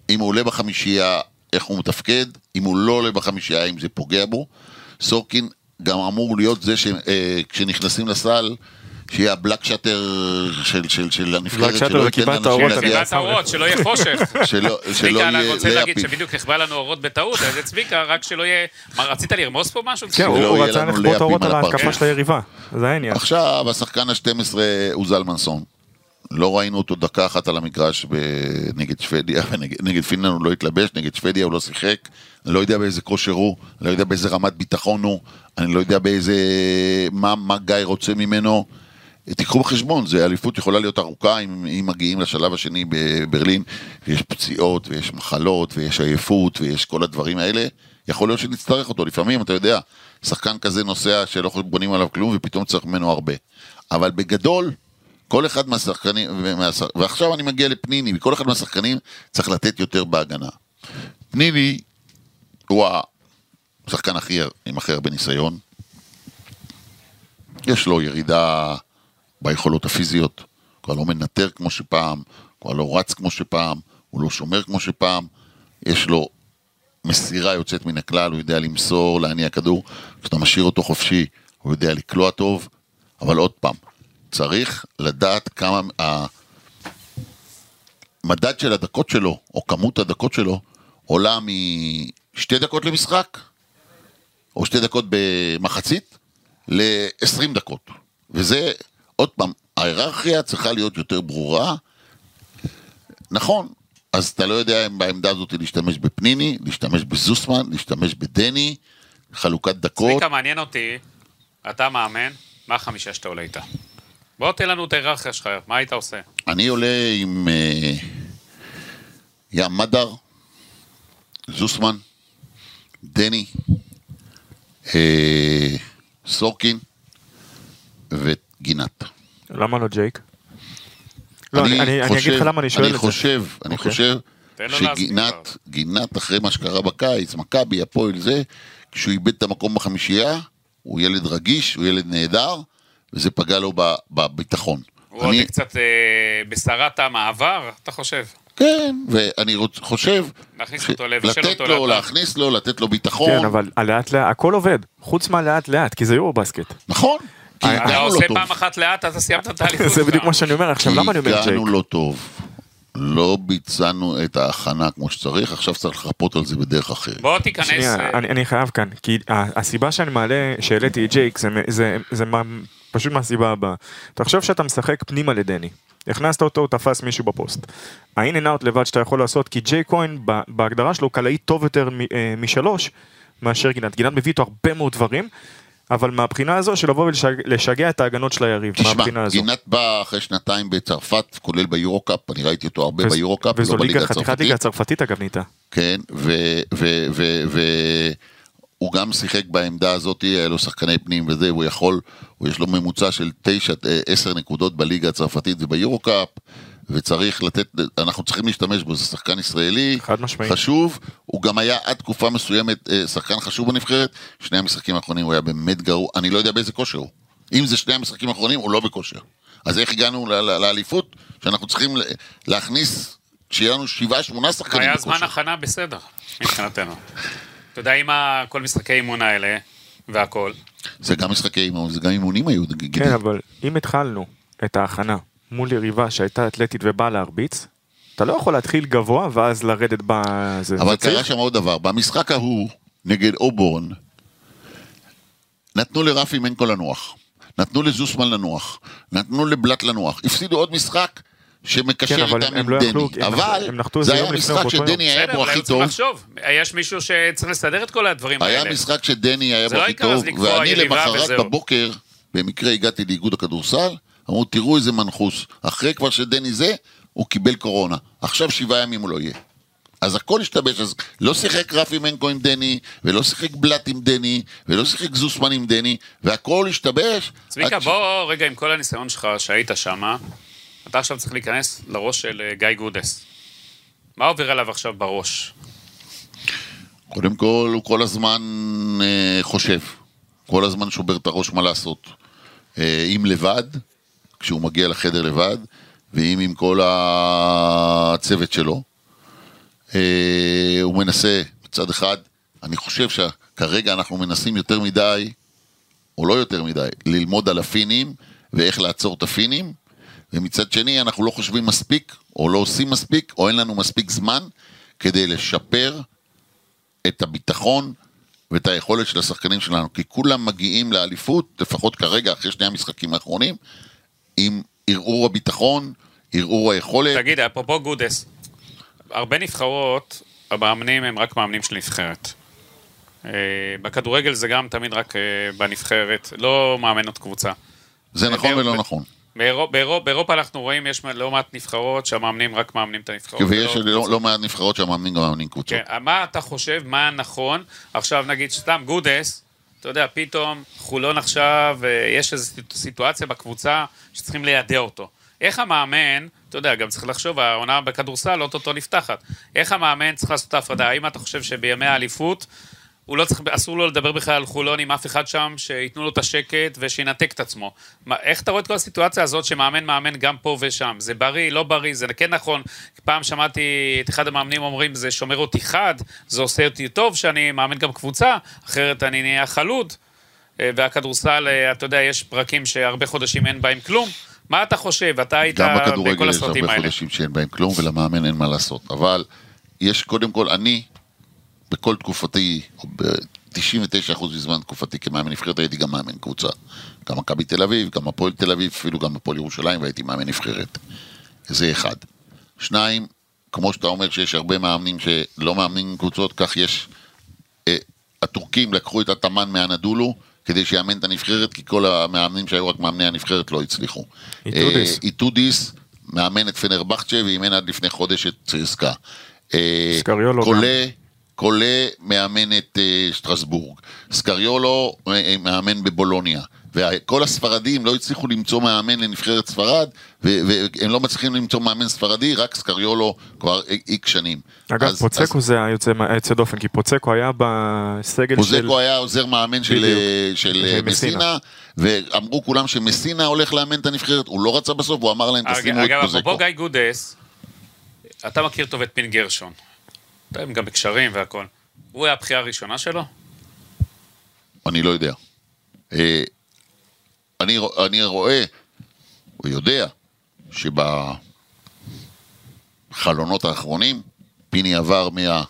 אם הוא עולה בחמישייה, איך הוא מתפקד, אם הוא לא עולה בחמישייה, אם זה פוגע בו. סורקין גם אמור להיות זה שכשנכנסים לסל, שיהיה הבלק שאטר של, של, של הנבחרת, שלא ייתן לאנשים האורות, להגיע- סביבת האורות, שלא יהיה חושך. שלא, *laughs* שלא צביקה, אני יהיה רוצה להגיד. שבדיוק נכבה לנו אורות בטעות, אז צביקה, רק שלא יהיה... מה, רצית לרמוס פה משהו? כן, הוא יהיה רצה לכפות לאפים אורות על. ההתקפה של היריבה. זה העניין. עכשיו, השחקן ה-12 הוא זלמנסון. לא ראינו אותו דקה אחת על המגרש נגד שוודיה, *laughs* נגד פינלנד הוא לא התלבש, נגד שוודיה הוא לא שיחק. אני לא יודע באיזה כושר הוא, אני לא יודע באיזה רמת ביטחון הוא, אני לא יודע באיזה... מה, מה גיא רוצה ממנו. תיקחו בחשבון, זה אליפות יכולה להיות ארוכה אם, אם מגיעים לשלב השני בברלין, ויש פציעות, ויש מחלות, ויש עייפות, ויש כל הדברים האלה. יכול להיות שנצטרך אותו, לפעמים, אתה יודע, שחקן כזה נוסע שלא בונים עליו כלום, ופתאום צריך ממנו הרבה. אבל בגדול, כל אחד מהשחקנים, מהשח... ועכשיו אני מגיע לפניני, וכל אחד מהשחקנים צריך לתת יותר בהגנה. פניני הוא השחקן הכי, עם הכי הרבה ניסיון. יש לו ירידה ביכולות הפיזיות, הוא כבר לא מנטר כמו שפעם, כבר לא רץ כמו שפעם, הוא לא שומר כמו שפעם, יש לו מסירה יוצאת מן הכלל, הוא יודע למסור, להניע כדור, כשאתה משאיר אותו חופשי, הוא יודע לקלוע טוב, אבל עוד פעם, צריך לדעת כמה. המדד של הדקות שלו, או כמות הדקות שלו, עולה משתי דקות למשחק, או שתי דקות במחצית, ל-20 דקות. וזה, עוד פעם, ההיררכיה צריכה להיות יותר ברורה. נכון, אז אתה לא יודע אם בעמדה הזאת להשתמש בפניני, להשתמש בזוסמן, להשתמש בדני, חלוקת דקות. צביקה, מעניין אותי, אתה מאמן, מה החמישה שאתה עולה איתה? בוא תן לנו את ההיררכיה שלך, מה היית עושה? אני עולה עם אה, ים מדר, זוסמן, דני, אה, סורקין וגינת. למה לא ג'ייק? לא, אני, אני, אני אגיד לך למה אני שואל אני את זה. חושב, אני אוקיי. חושב שגינת, גינת אחרי מה שקרה בקיץ, מכבי, הפועל זה, כשהוא איבד את המקום בחמישייה, הוא ילד רגיש, הוא ילד נהדר, וזה פגע לו ב- בביטחון. הוא אני- עוד קצת אה, בסערת המעבר, אתה חושב? כן, ואני רוצ, חושב, להכניס אותו, לבשל לתת אותו לו. להכניס לו, לתת לו ביטחון. כן, אבל לאט לאט, הכל עובד, חוץ מהלאט לאט, כי זה יורו בסקט. נכון, אתה אתה עושה לא טוב. פעם אחת לאט, אתה סיימת את ההליכות זה בדיוק מה שאני אומר, עכשיו למה אני אומר כי ג'ייק? הגענו לא טוב. לא ביצענו את ההכנה כמו שצריך, עכשיו צריך לחפות על זה בדרך אחרת. בוא תיכנס... שנייה, אה, אני, אני חייב כאן, כי הסיבה שאני מעלה, שהעליתי את ג'ייק, זה, זה, זה מה, פשוט מהסיבה הבאה. תחשוב שאתה משחק פנימה לדני, הכנסת אותו, הוא תפס מישהו בפוסט. ה-in and out לבד שאתה יכול לעשות, כי ג'יי כהן בהגדרה שלו קלעי טוב יותר אה, משלוש מאשר גינת. גינת מביא איתו הרבה מאוד דברים, אבל מהבחינה הזו של לבוא ולשגע את ההגנות של היריב, תשמע, מהבחינה הזו. גינת בא אחרי שנתיים בצרפת, כולל ביורו-קאפ, אני ראיתי אותו הרבה ביורו-קאפ, וזו לא בליגה ליגה, חתיכת הצרפתית. ליגה הצרפתית אגב נהייתה. כן, והוא גם שיחק בעמדה הזאת, היה לו שחקני פנים וזה, הוא יכול, הוא יש לו ממוצע של 9, 10 נקודות בליגה הצרפתית וביורו-קאפ, וצריך לתת, אנחנו צריכים להשתמש בו, זה שחקן ישראלי, חד משמעית. חשוב, הוא גם היה עד תקופה מסוימת אה, שחקן חשוב בנבחרת, שני המשחקים האחרונים הוא היה באמת גרוע, אני לא יודע באיזה כושר הוא. אם זה שני המשחקים האחרונים, הוא לא בכושר. אז איך הגענו ל- ל- לאליפות? שאנחנו צריכים להכניס, שיהיה לנו שבעה, שמונה שחקנים היה בכושר. זמן הכנה בסדר, מבחינתנו. אתה יודע, עם כל משחקי אימון האלה, והכל, זה גם משחקי אימון, זה גם אימונים היו. כן, אבל אם התחלנו את ההכנה מול יריבה שהייתה אתלטית ובאה להרביץ, אתה לא יכול להתחיל גבוה ואז לרדת בזה. אבל קרה שם עוד דבר, במשחק ההוא נגד אובורן, נתנו לרפי מנקו לנוח, נתנו לזוסמן לנוח, נתנו לבלט לנוח, הפסידו עוד משחק שמקשר כן, אבל איתם עם לא דני, הם אבל נחתו- הם זה היה משחק. שדני היה בו הכי טוב, לחשוב. יש מישהו שצריך לסדר את כל הדברים היה האלה. משחק שדני היה בו לא הכי טוב, ואני למחרת. בבוקר, במקרה הגעתי לאיגוד הכדורסל, אמרו תראו איזה מנחוס, אחרי כבר שדני זה, הוא קיבל קורונה, עכשיו שבעה ימים הוא לא יהיה. אז הכל השתבש, אז לא שיחק רפי מנקו עם דני, ולא שיחק בלאט עם דני, ולא שיחק זוסמן עם דני, והכל השתבש. צביקה, עד ש- בוא רגע עם כל הניסיון שלך שהיית שם, אתה עכשיו צריך להיכנס לראש של אה, גיא גודס. מה עובר עליו עכשיו בראש? קודם כל, הוא כל הזמן אה, חושב, כל הזמן שובר את הראש מה לעשות. אה, אם לבד, כשהוא מגיע לחדר לבד, ואם עם כל הצוות שלו. אה, הוא מנסה, מצד אחד, אני חושב שכרגע אנחנו מנסים יותר מדי, או לא יותר מדי, ללמוד על הפינים ואיך לעצור את הפינים, ומצד שני אנחנו לא חושבים מספיק, או לא עושים מספיק, או אין לנו מספיק זמן כדי לשפר את הביטחון ואת היכולת של השחקנים שלנו, כי כולם מגיעים לאליפות, לפחות כרגע, אחרי שני המשחקים האחרונים, עם ערעור הביטחון, ערעור היכולת. תגיד, אפרופו גודס, הרבה נבחרות, המאמנים הם רק מאמנים של נבחרת. אה, בכדורגל זה גם תמיד רק אה, בנבחרת, לא מאמנות קבוצה. זה נכון ולא נכון. באירופ, באירופ, באירופה אנחנו רואים, יש לא מעט נבחרות שהמאמנים רק מאמנים את הנבחרות. ויש לא, קבוצות. לא מעט נבחרות שהמאמנים גם מאמנים קבוצות. כן, מה אתה חושב, מה נכון? עכשיו נגיד סתם גודס, אתה יודע, פתאום חולון עכשיו, אה, יש איזו סיט- סיטואציה בקבוצה שצריכים לידע אותו. איך המאמן, אתה יודע, גם צריך לחשוב, העונה בכדורסל אוטוטו נפתחת. איך המאמן צריך לעשות את ההפרדה? האם אתה חושב שבימי האליפות, הוא לא צריך, אסור לו לדבר בכלל על חולון עם אף אחד שם, שייתנו לו את השקט ושינתק את עצמו. מה, איך אתה רואה את כל הסיטואציה הזאת שמאמן מאמן גם פה ושם? זה בריא, לא בריא, זה כן נכון. פעם שמעתי את אחד המאמנים אומרים, זה שומר אותי חד, זה עושה אותי טוב שאני מאמן גם קבוצה, אחרת אני נהיה חלוד. אה, והכדורסל, אה, אתה יודע, יש פרקים שהרבה חודשים אין בהם כלום, מה אתה חושב? אתה היית גם בכל בכדורגל יש הסרטים הרבה האלה. חודשים שאין בהם כלום, ולמאמן אין מה לעשות. אבל יש קודם כל, אני, בכל תקופתי, או ב-99% מזמן תקופתי כמאמן נבחרת, הייתי גם מאמן קבוצה. גם מכבי תל אביב, גם הפועל תל אביב, אפילו גם הפועל ירושלים, והייתי מאמן נבחרת. זה אחד. שניים, כמו שאתה אומר שיש הרבה מאמנים שלא מאמנים קבוצות, כך יש... אה, הטורקים לקחו את אטאמן מאנאדולו כדי שיאמן את הנבחרת, כי כל המאמנים שהיו רק מאמני הנבחרת לא הצליחו. איטודיס. אה, איטודיס מאמן את פנרבכצ'ה ואימן עד לפני חודש את צסק"א. אה, סקריולו גם. קולה, קולה מאמן את אה, שטרסבורג. סקריולו אה, מאמן בבולוניה. וכל הספרדים לא הצליחו למצוא מאמן לנבחרת ספרד, ו- והם לא מצליחים למצוא מאמן ספרדי, רק סקריולו כבר איקס שנים. אגב, אז- פוצקו אז זה היוצא היוצא דופן, כי פוצקו היה בסגל של... פוזקו היה עוזר מאמן של. אה, של של אה, מסינה. מסינה, ואמרו כולם שמסינה הולך לאמן את הנבחרת, הוא לא רצה בסוף, הוא אמר להם תשימו את אגב, פוזקו. אפרופו גיא גודס, אתה מכיר טוב את פין גרשון. הם גם בקשרים והכל. הוא היה הבחירה הראשונה שלו? אני לא יודע. אה, אני, אני רואה, או יודע, שבחלונות האחרונים, פיני עבר מה...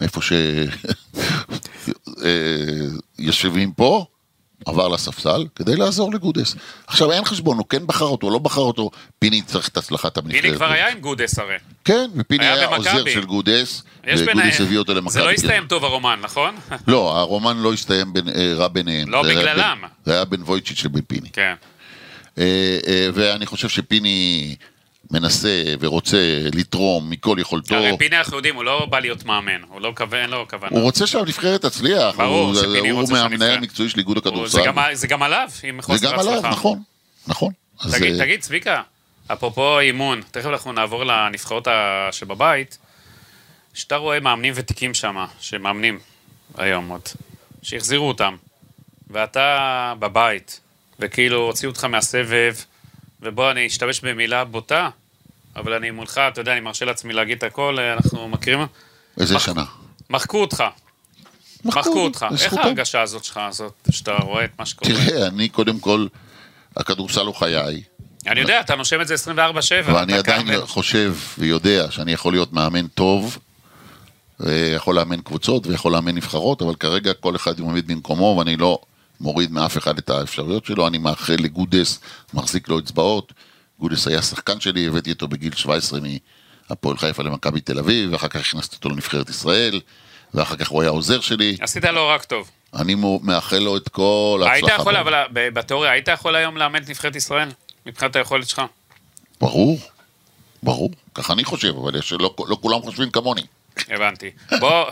מאיפה ש... *laughs* אה, יושבים פה, עבר לספסל, כדי לעזור לגודס. עכשיו, אין חשבון, הוא כן בחר אותו, לא בחר אותו, פיני צריך את הצלחת הנבחרת. פיני כבר היה עם גודס הרי. כן, ופיני היה היה. עוזר של גודס, יש וגודס. הביא אותו למכבי. זה לא. הסתיים טוב הרומן, נכון? *laughs* לא, הרומן לא הסתיים בין, אה, רע ביניהם. לא זה בגללם. זה היה בין וויצ'יץ' לבין פיני. כן. אה, אה, ואני חושב שפיני מנסה ורוצה לתרום מכל יכולתו. הרי פיני אנחנו יודעים, הוא לא בא להיות מאמן, הוא לא כיוון, אין לו כוונה. הוא רוצה שהנבחרת תצליח. ברור הוא- שפיני הוא רוצה מהמנהל שהנבחרת- המקצועי של איגוד הוא- הכדורסל. זה גם- זה גם עליו, עם זה חוסר גם עליו, הצלחה. נכון. נכון. תגיד, אה, תגיד, צביקה, אפרופו אימון, תכף אנחנו נעבור לנבחרות שבבית, שאתה רואה מאמנים ותיקים שם, שמאמנים היום עוד, שהחזירו אותם, ואתה בבית, וכאילו הוציאו אותך מהסבב, ובוא, אני אשתמש במילה בוטה, אבל אני מולך, אתה יודע, אני מרשה לעצמי להגיד את הכל, אנחנו מכירים, איזה מח- שנה. מחקו אותך, מחקו אותך. איך. ההרגשה הזאת שלך, הזאת, שאתה רואה את מה שקורה? תראה, אני קודם כל, הכדורסל הוא חיי, אני יודע, אתה נושם את זה 24-7. ואני עדיין כאן- חושב ויודע שאני יכול להיות מאמן טוב, ויכול לאמן קבוצות ויכול לאמן נבחרות, אבל כרגע כל אחד עומד במקומו, ואני לא מוריד מאף אחד את האפשרויות שלו. אני מאחל לגודס, מחזיק לו אצבעות. גודס היה שחקן שלי, הבאתי אותו בגיל 17 מהפועל חיפה למכבי תל אביב, ואחר כך הכנסתי אותו לנבחרת ישראל, ואחר כך הוא היה עוזר שלי. עשית לו רק טוב. אני מאחל לו את כל ההצלחה. היית יכול. אבל בתיאוריה, היית יכול היום לאמן את נבחרת ישראל? מבחינת היכולת שלך? ברור, ברור, ככה אני חושב, אבל יש, לא, לא כולם חושבים כמוני. הבנתי. בוא,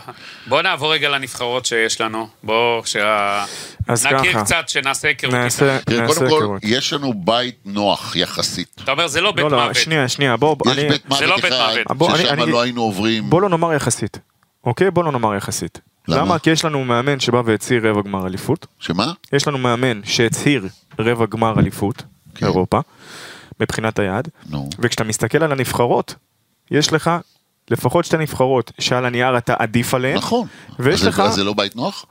בוא נעבור רגע לנבחרות שיש לנו. בוא, שה... נכיר ככה. קצת, שנעשה היכרות. נעשה נעשה קודם כל. יש לנו בית נוח יחסית. אתה אומר, זה לא בית לא, לא, מוות. שנייה, שנייה, בוא, יש אני... בית זה לא מוות בית אחד, מוות. בוא, אני- ששם אני- לא היינו עוברים. בוא לא נאמר יחסית, אוקיי? בוא לא נאמר יחסית. למה? למה? כי יש לנו מאמן שבא והצהיר רבע גמר אליפות. שמה? יש לנו מאמן שהצהיר רבע גמר אליפות, כן. אירופה, מבחינת היעד. נו. וכשאתה מסתכל על הנבחרות, יש לך לפחות שתי נבחרות שעל הנייר אתה עדיף עליהן. נכון. ויש אז לך... אז זה לא בית נוח?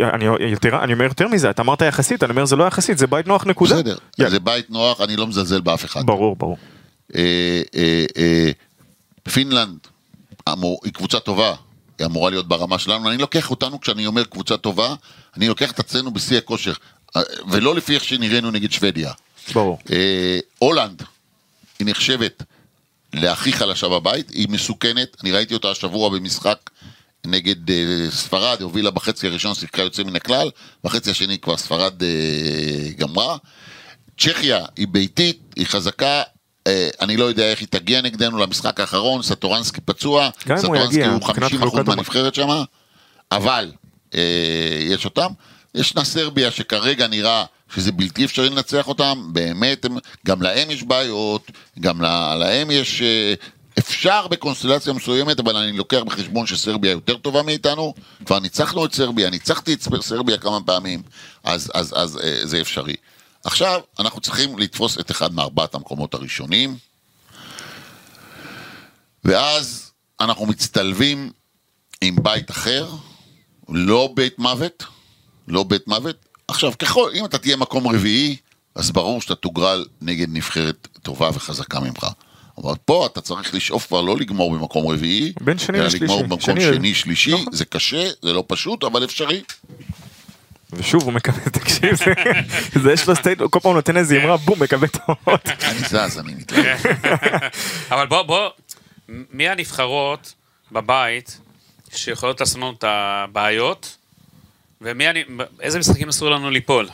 אני, יותר, אני אומר יותר מזה, אתה אמרת יחסית, אני אומר זה לא יחסית, זה בית נוח נקודה. בסדר. יאללה. זה בית נוח, אני לא מזלזל באף אחד. ברור, ברור. אה, אה, אה, פינלנד אמור, היא קבוצה טובה, היא אמורה להיות ברמה שלנו. אני לוקח אותנו, כשאני אומר קבוצה טובה, אני לוקח את עצמנו בשיא הכושר, אה, ולא לפי איך שנראינו נגד שוודיה. ברור. אה, הולנד, היא נחשבת להכי חלשה בבית, היא מסוכנת, אני ראיתי אותה השבוע במשחק נגד אה, ספרד, הובילה בחצי הראשון, שיחקה יוצא מן הכלל, בחצי השני כבר ספרד אה, גמרה. צ'כיה היא ביתית, היא חזקה, אה, אני לא יודע איך היא תגיע נגדנו למשחק האחרון, סטורנסקי פצוע, הוא סטורנסקי הוא מבחינת 50% חלוקת מהנבחרת שמה, אבל אה, יש אותם. ישנה סרביה שכרגע נראה שזה בלתי אפשרי לנצח אותם, באמת, הם, גם להם יש בעיות, גם לה, להם יש... אה, אפשר בקונסטלציה מסוימת, אבל אני לוקח בחשבון שסרביה יותר טובה מאיתנו. כבר ניצחנו את סרביה, ניצחתי את סרביה כמה פעמים, אז, אז, אז אה, זה אפשרי. עכשיו, אנחנו צריכים לתפוס את אחד מארבעת המקומות הראשונים, ואז אנחנו מצטלבים עם בית אחר, לא בית מוות, לא בית מוות. עכשיו, ככל, אם אתה תהיה מקום רביעי, אז ברור שאתה תוגרל נגד נבחרת טובה וחזקה ממך. אבל פה אתה צריך לשאוף כבר לא לגמור במקום רביעי, בין שני אלא לשלישי. לגמור במקום שני- שני, שלישי, נכון. זה קשה, זה לא פשוט, אבל אפשרי. ושוב הוא מקבל, תקשיב, זה- יש לו סטייט, כל פעם הוא נותן איזה אמרה, בום, מקבל את האות. אני זז, אני מתלהב. *laughs* אבל בוא, בוא, מי הנבחרות בבית שיכולות לעשות לנו את הבעיות, ומי, אני- איזה משחקים אסור לנו ליפול?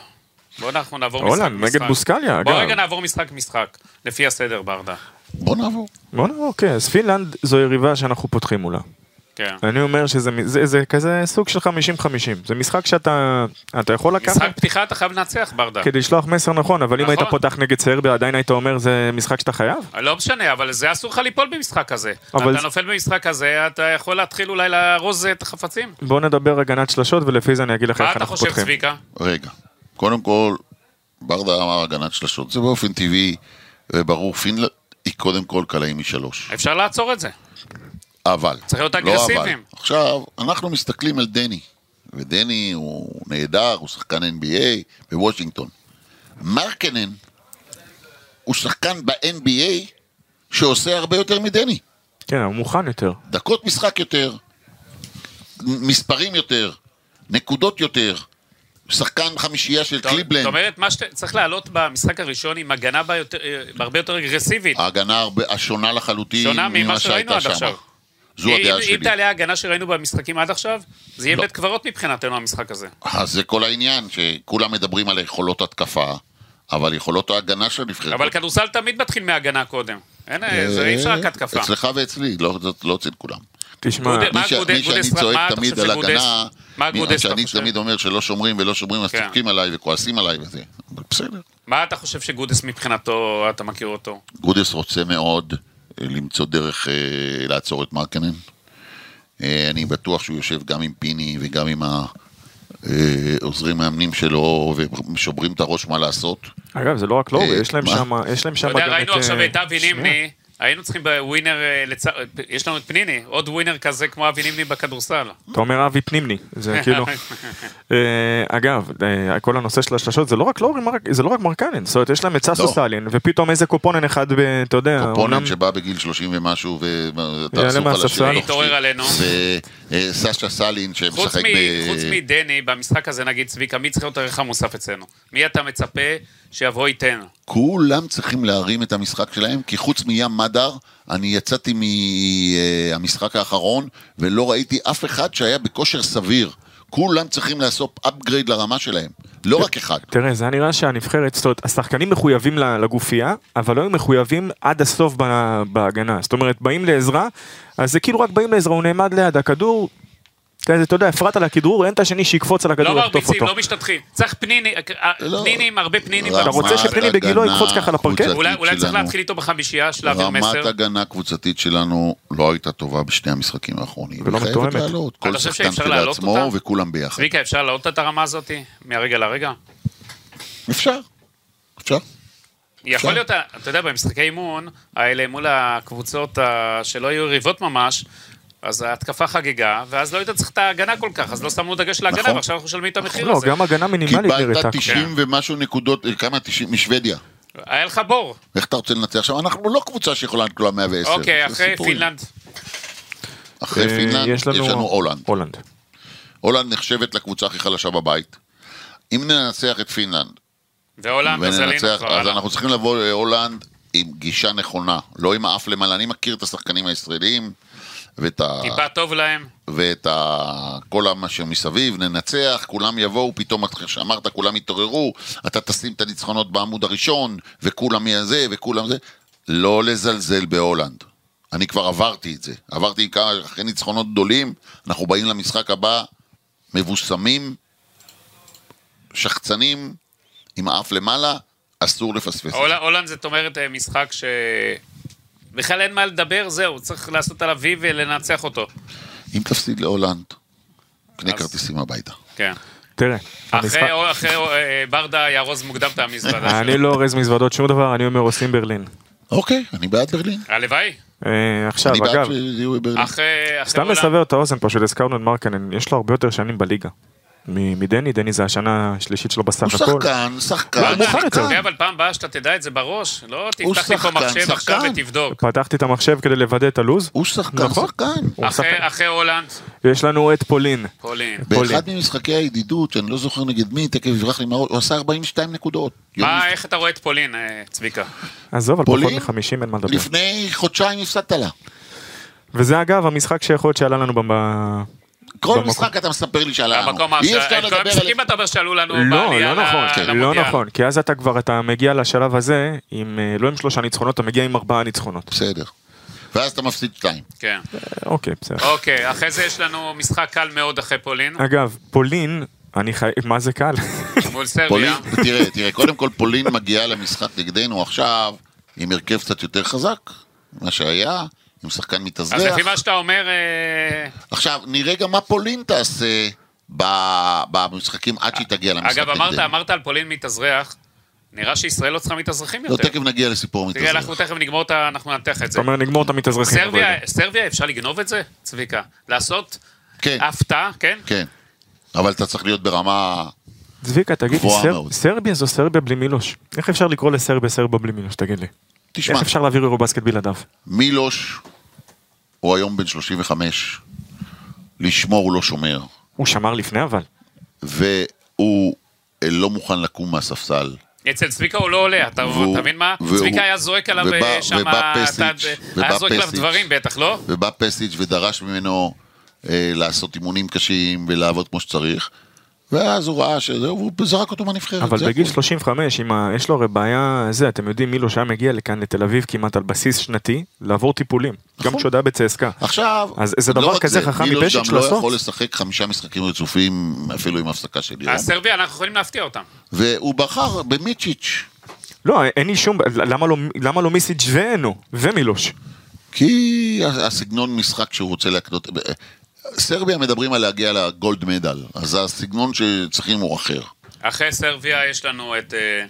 בוא אנחנו נעבור משחק הולנד, משחק. נגד בוסקליה, אגב. רגע נעבור משחק משחק, לפי הסדר ברדה. בוא נעבור. בוא נעבור, אוקיי, אז פינלנד זו יריבה שאנחנו פותחים מולה. כן. אני אומר שזה זה, זה כזה סוג של 50-50, זה משחק שאתה אתה יכול לקחת משחק פתיחה אתה חייב לנצח ברדה. כדי לשלוח מסר נכון, אבל אם נכון. היית פותח נגד סרביה עדיין היית אומר זה משחק שאתה חייב? לא משנה, אבל זה אסור לך ליפול במשחק הזה. אבל אתה נופל במשחק הזה, אתה יכול להתחיל אולי לארוז את החפצים. בוא נדבר הגנת שלשות ולפי זה אני אגיד לך מה איך אתה אנחנו חושב, פותחים. צביקה? רגע, קודם כל, ברדה אמר הגנת שלשות, זה באופן טבעי וברור, פינלנד היא קודם כל קלעים משלוש. אפשר לעצור את זה. אבל, צריך להיות לא אגרסיביים. אבל. עכשיו, אנחנו מסתכלים על דני, ודני הוא נהדר, הוא שחקן NBA בוושינגטון. מרקנן הוא שחקן ב-NBA שעושה הרבה יותר מדני. כן, הוא מוכן יותר. דקות משחק יותר, מספרים יותר, נקודות יותר. שחקן חמישייה של זאת קליבלנד. אומרת, מה שצריך לעלות במשחק הראשון עם הגנה אה, הרבה יותר אגרסיבית. ההגנה השונה לחלוטין שונה ממה שראינו עד שהייתה עכשיו. זו הדעה שלי. אם תעלה ההגנה שראינו במשחקים עד עכשיו, זה יהיה לא. בית קברות מבחינתנו המשחק הזה. אז זה כל העניין, שכולם מדברים על יכולות התקפה, אבל יכולות ההגנה של הנבחרת. אבל כדורסל תמיד מתחיל מהגנה קודם. אין, זה אי אפשר רק התקפה. אצלך ואצלי, לא, זאת לא אצל כולם. תשמע, מי ש- גודל- מי שאני צועק תמיד על הגנה, מה מי- שאני חושב? תמיד אומר שלא שומרים ולא שומרים, אז כן. צוחקים עליי וכועסים עליי וזה. אבל בסדר. מה אתה חושב שגודס מבחינתו, אתה מכיר אותו? גודס רוצה מאוד למצוא דרך אה, לעצור את מרקנן. אה, אני בטוח שהוא יושב גם עם פיני וגם עם העוזרים מאמנים שלו ושוברים את הראש מה לעשות. אגב זה לא רק אה, יש להם? שם, יש להם אתה שם יודע, גם ראינו את... עכשיו אה, את אבי. נימני, היינו צריכים בווינר, אה, לצ- יש לנו את פניני, עוד ווינר כזה כמו אבי נימני בכדורסל. אתה אומר אבי פנימני, זה כאילו... *laughs* אה, אגב, אה, כל הנושא של השלשות זה לא רק לאורי מרק, זה לא רק מרקנן, זאת אומרת יש להם את ששו לא. סאלין, ופתאום איזה קופונן אחד, אתה יודע, קופונן שבא בגיל 30 ומשהו ואתה עסוק על. השני. להתעורר עלינו. וסשה סאלין חוץ שמשחק ב... חוץ מדני, במשחק הזה נגיד, צביקה, מי צריך להיות הערך המוסף אצלנו? מי אתה מצפה שיבוא ייתן? כולם צריכים להרים את המשחק שלהם, כי חוץ מים מדר, אני יצאתי מהמשחק האחרון ולא ראיתי אף אחד שהיה בכושר סביר. כולם צריכים לעשות upgrade לרמה שלהם, לא רק אחד. תראה, זה נראה שהנבחרת, זאת אומרת, השחקנים מחויבים לגופייה, אבל לא היו מחויבים עד הסוף בהגנה. זאת אומרת, באים לעזרה, אז זה כאילו רק באים לעזרה, הוא נעמד ליד הכדור, אתה יודע, הפרעת על הכדרור, אין את השני שיקפוץ על הכדור לא ויחטוף מרביצים, אותו. לא משתטחים. צריך פניני, אה, לא. פנינים, הרבה פנינים. רמת אתה רוצה שפניני בגילו יקפוץ ככה לפרקט? אולי צריך להתחיל איתו בחמישייה, להעביר רמת מסר. הגנה קבוצתית שלנו לא הייתה טובה בשני המשחקים האחרונים. ולא מתואמת. כל שחקן אותה? וכולם ביחד. צביקה, אפשר להעלות את הרמה הזאת מהרגע לרגע? אפשר, אפשר. יכול להיות, אתה יודע, במשחקי אימון האלה מול הקבוצות שלא היו יריבות ממש, אז ההתקפה חגגה, ואז לא היית צריך את ההגנה כל כך, אז לא שמנו דגש להגנה, נכון. ועכשיו אנחנו משלמים את המחיר לא, הזה. גם הגנה מינימלית קיבלת נראתה. 90 ומשהו נקודות, אה, כמה? 90 משוודיה. היה לך בור. איך אתה רוצה לנצח שם? אנחנו לא קבוצה שיכולה לקלוע 110. אוקיי, אחרי. פינלנד. אחרי אה, פינלנד יש לנו הולנד. הולנד. הולנד נחשבת לקבוצה הכי חלשה בבית. אם ננצח את פינלנד והולנד, אז עלינו וננצח, כבר אז. אנחנו צריכים לבוא להולנד עם גישה נכונה, לא עם האף למעלה. אני מכיר את השחקנים הישראלים ואת ה... טיפה טוב להם. ואת ה... כל מה שמסביב, ננצח, כולם יבואו, פתאום, שאמרת, כולם יתעוררו, אתה תשים את הניצחונות בעמוד הראשון, וכולם יהיה זה, וכולם זה. לא לזלזל בהולנד. אני כבר עברתי את זה. עברתי כמה, אחרי ניצחונות גדולים, אנחנו באים למשחק הבא, מבוסמים, שחצנים, עם האף למעלה, אסור לפספס. הולנד זאת אומרת אה, משחק ש... בכלל אין מה לדבר, זהו, צריך לעשות עליו וי ולנצח אותו. אם תפסיד להולנד, קנה אז- כרטיסים הביתה. כן. תראה, אחרי אחרי, אה, ברדה יארוז מוקדם את המזוודה *laughs* אני שלו. לא אורז מזוודות שום דבר, אני אומר עושים ברלין. אוקיי, אני בעד ברלין. הלוואי. אה, עכשיו, אני אגב, סתם. לסבר את האוזן פשוט, הזכרנו את מרקנן, יש לו הרבה יותר שנים בליגה. מדני, דני זה השנה השלישית שלו בסך הוא הכל. שחקן, שחקן, הוא מאוחר יותר. אבל פעם הבאה שאתה תדע את זה בראש, לא הוא תפתח לי פה מחשב עכשיו. ותבדוק. פתחתי את המחשב כדי לוודא את הלו"ז. הוא שחקן, נכון. שחקן. הוא אחרי- הולנד, יש לנו את פולין. פולין. באחד ממשחקי הידידות, שאני לא זוכר נגד מי, תכף יברח לי מהראש, הוא עשה 42 נקודות. מה, איך אתה רואה את פולין, אה, צביקה? עזוב, על פחות פולין? מ-50 אין מה לדבר. לפני חודשיים הפסדת לה. וזה אגב המשחק שיכול להיות שעלה לנו כל. משחק אתה מספר לי שעלה לנו. אי אפשר לדבר על... המשחקים אתה אומר שעלו לנו לא, בעלייה לא נכון, ל- כן, לא למונדיאל. נכון, כי אז אתה כבר, אתה מגיע לשלב הזה, עם, אה, לא עם שלושה ניצחונות, אתה מגיע עם ארבעה ניצחונות. בסדר. ואז אתה מפסיד שתיים. כן. אוקיי, בסדר. אוקיי, אחרי זה יש לנו משחק קל מאוד אחרי פולין, אגב, פולין, אני חי... מה זה קל? *laughs* מול סרביה. פולין, תראה, תראה, קודם כל פולין מגיעה למשחק נגדנו עכשיו עם הרכב קצת יותר חזק ממה שהיה, עם שחקן אז מתאזרח. לפי מה שאתה אומר, אה, עכשיו, נראה גם מה פולין תעשה ב- במשחקים עד שהיא תגיע למשחק אגב, אמרת. אמרת על פולין מתאזרח, נראה שישראל לא צריכה מתאזרחים לא, יותר. תכף נגיע לסיפור תראה, אנחנו. תכף נגמור את ה... אנחנו ננתח את זאת זה. אומרת, נגמור את המתאזרחים. סרביה. סרביה, אפשר לגנוב את זה, צביקה? לעשות כן, הפתעה, כן? כן. אבל אתה צריך להיות ברמה... צביקה, תגיד. מאוד. סרביה זו סרביה בלי מילוש. איך אפשר לקרוא לסרביה סרביה בלי מילוש, תגיד לי? תשמע, איך אפשר להעביר אירובסקט בלעדיו? מילוש הוא היום בן 35, לשמור הוא לא שומר, הוא שמר לפני אבל. והוא אה, לא מוכן לקום מהספסל. אצל צביקה הוא לא עולה, אתה והוא- אתה מבין מה? והוא- צביקה היה זועק עליו ובא- אה, שם, ובא אתה- פסיץ', היה זועק עליו. דברים בטח, לא? ובא פסיץ' ודרש ממנו אה, לעשות אימונים קשים ולעבוד כמו שצריך, ואז הוא ראה שזה, והוא זרק אותו מהנבחרת. אבל בגיל הכל. 35, עם ה... יש לו הרי בעיה, זה, אתם יודעים, מילוש היה מגיע לכאן לתל אביב כמעט על בסיס שנתי, לעבור טיפולים. גם נכון. כשהוא היה בצסקה. עכשיו, אז זה לא דבר כזה זה, חכם מילוש מפשיץ' גם לא לעשות? יכול לשחק חמישה משחקים רצופים, אפילו עם הפסקה של יום, אז סרביה, אנחנו יכולים להפתיע אותם. והוא בחר במיצ'יץ', לא, אין לי שום... למה לא, למה לא מיסיץ' ואנו? ומילוש. כי הסגנון משחק שהוא רוצה להקנות, סרביה מדברים על להגיע לגולד מדל, אז הסגנון שצריכים הוא אחר. אחרי סרביה יש לנו את אה,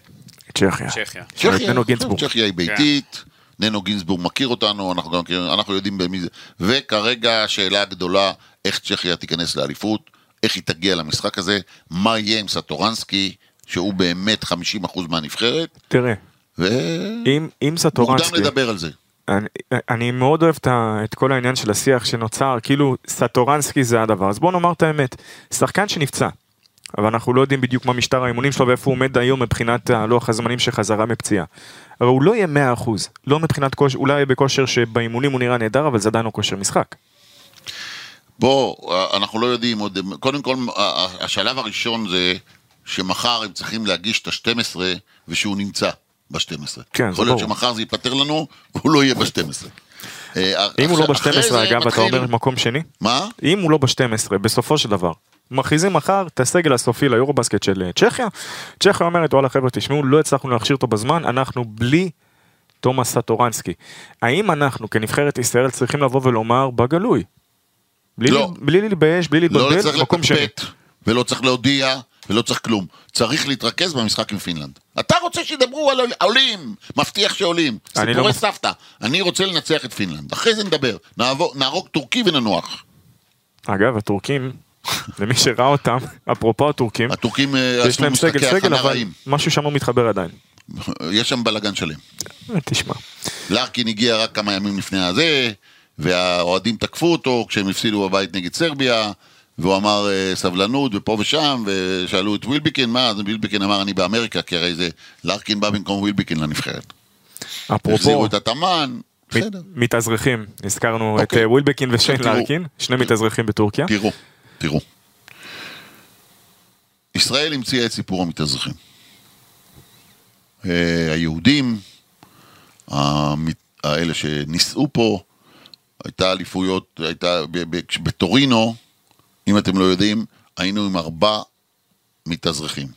צ'כיה. צ'כיה. צ'כיה, ננו. צ'כיה היא ביתית, ננו גינזבורג מכיר אותנו, אנחנו גם מכירים, אנחנו יודעים במי זה, וכרגע השאלה הגדולה, איך צ'כיה תיכנס לאליפות, איך היא תגיע למשחק הזה, מה יהיה עם סטורנסקי, שהוא באמת 50% מהנבחרת, תראה, ומוקדם אם, אם סטורנסקי... לדבר על זה. אני, אני מאוד אוהב את, כל העניין של השיח שנוצר, כאילו סטורנסקי זה הדבר. אז בוא נאמר את האמת, שחקן שנפצע, אבל אנחנו לא יודעים בדיוק מה משטר האימונים שלו ואיפה הוא עומד היום מבחינת לוח הזמנים של חזרה מפציעה. הרי הוא לא יהיה 100%, לא מבחינת כושר, אולי בכושר שבאימונים הוא נראה נהדר, אבל זה עדיין לא כושר משחק. בוא, אנחנו לא יודעים עוד, קודם כל, השלב הראשון זה שמחר הם צריכים להגיש את ה-12 ושהוא נמצא ב-12. כן, זה יכול להיות ברור. שמחר זה ייפתר לנו, והוא לא יהיה ב-12. אם הוא לא ב-12 אגב, אתה אומר מקום שני? מה? אם הוא לא ב-12, בסופו של דבר, מכריזים מחר את הסגל הסופי ליורובסקט של אה, צ'כיה, צ'כיה אומרת וואלה חבר'ה תשמעו לא הצלחנו להכשיר אותו בזמן, אנחנו בלי תומאס סטורנסקי. האם אנחנו כנבחרת ישראל צריכים לבוא ולומר בגלוי? בלי, לא. בלי להתבייש, בלי לא להתבלבל, צריך מקום שני. ולא צריך להודיע, ולא צריך כלום. צריך להתרכז במשחק עם פינלנד. אתה רוצה שידברו על עולים, מבטיח שעולים. סיפורי לא- סבתא. אני רוצה לנצח את פינלנד. אחרי זה נדבר. נעבור- נהרוג טורקי וננוח. אגב הטורקים, *laughs* למי שראה אותם, אפרופו הטורקים, הטורקים אה, יש להם סגל סגל אבל רעים. משהו שם לא מתחבר עדיין. יש שם בלאגן שלם. אה, תשמע, לארקין הגיע רק כמה ימים לפני הזה, והאוהדים תקפו אותו כשהם הפסידו בבית נגד סרביה, והוא אמר אה, סבלנות ופה ושם, ושאלו את ווילביקין, מה? אז ווילביקין אמר אני באמריקה, כי הרי זה, לארקין בא במקום ווילביקין לנבחרת. אפרופו החזירו את התאמן, מת- בסדר. מתאזרחים, הזכרנו את אוקיי. אה, ווילבקין ושיין. לארקין, שני מתאזרחים בטורקיה. תראו, תראו. ישראל המציאה את סיפור המתאזרחים. אה, היהודים, האלה שנישאו פה, הייתה אליפויות, הייתה בטורינו, אם אתם לא יודעים, היינו עם ארבע מתאזרחים.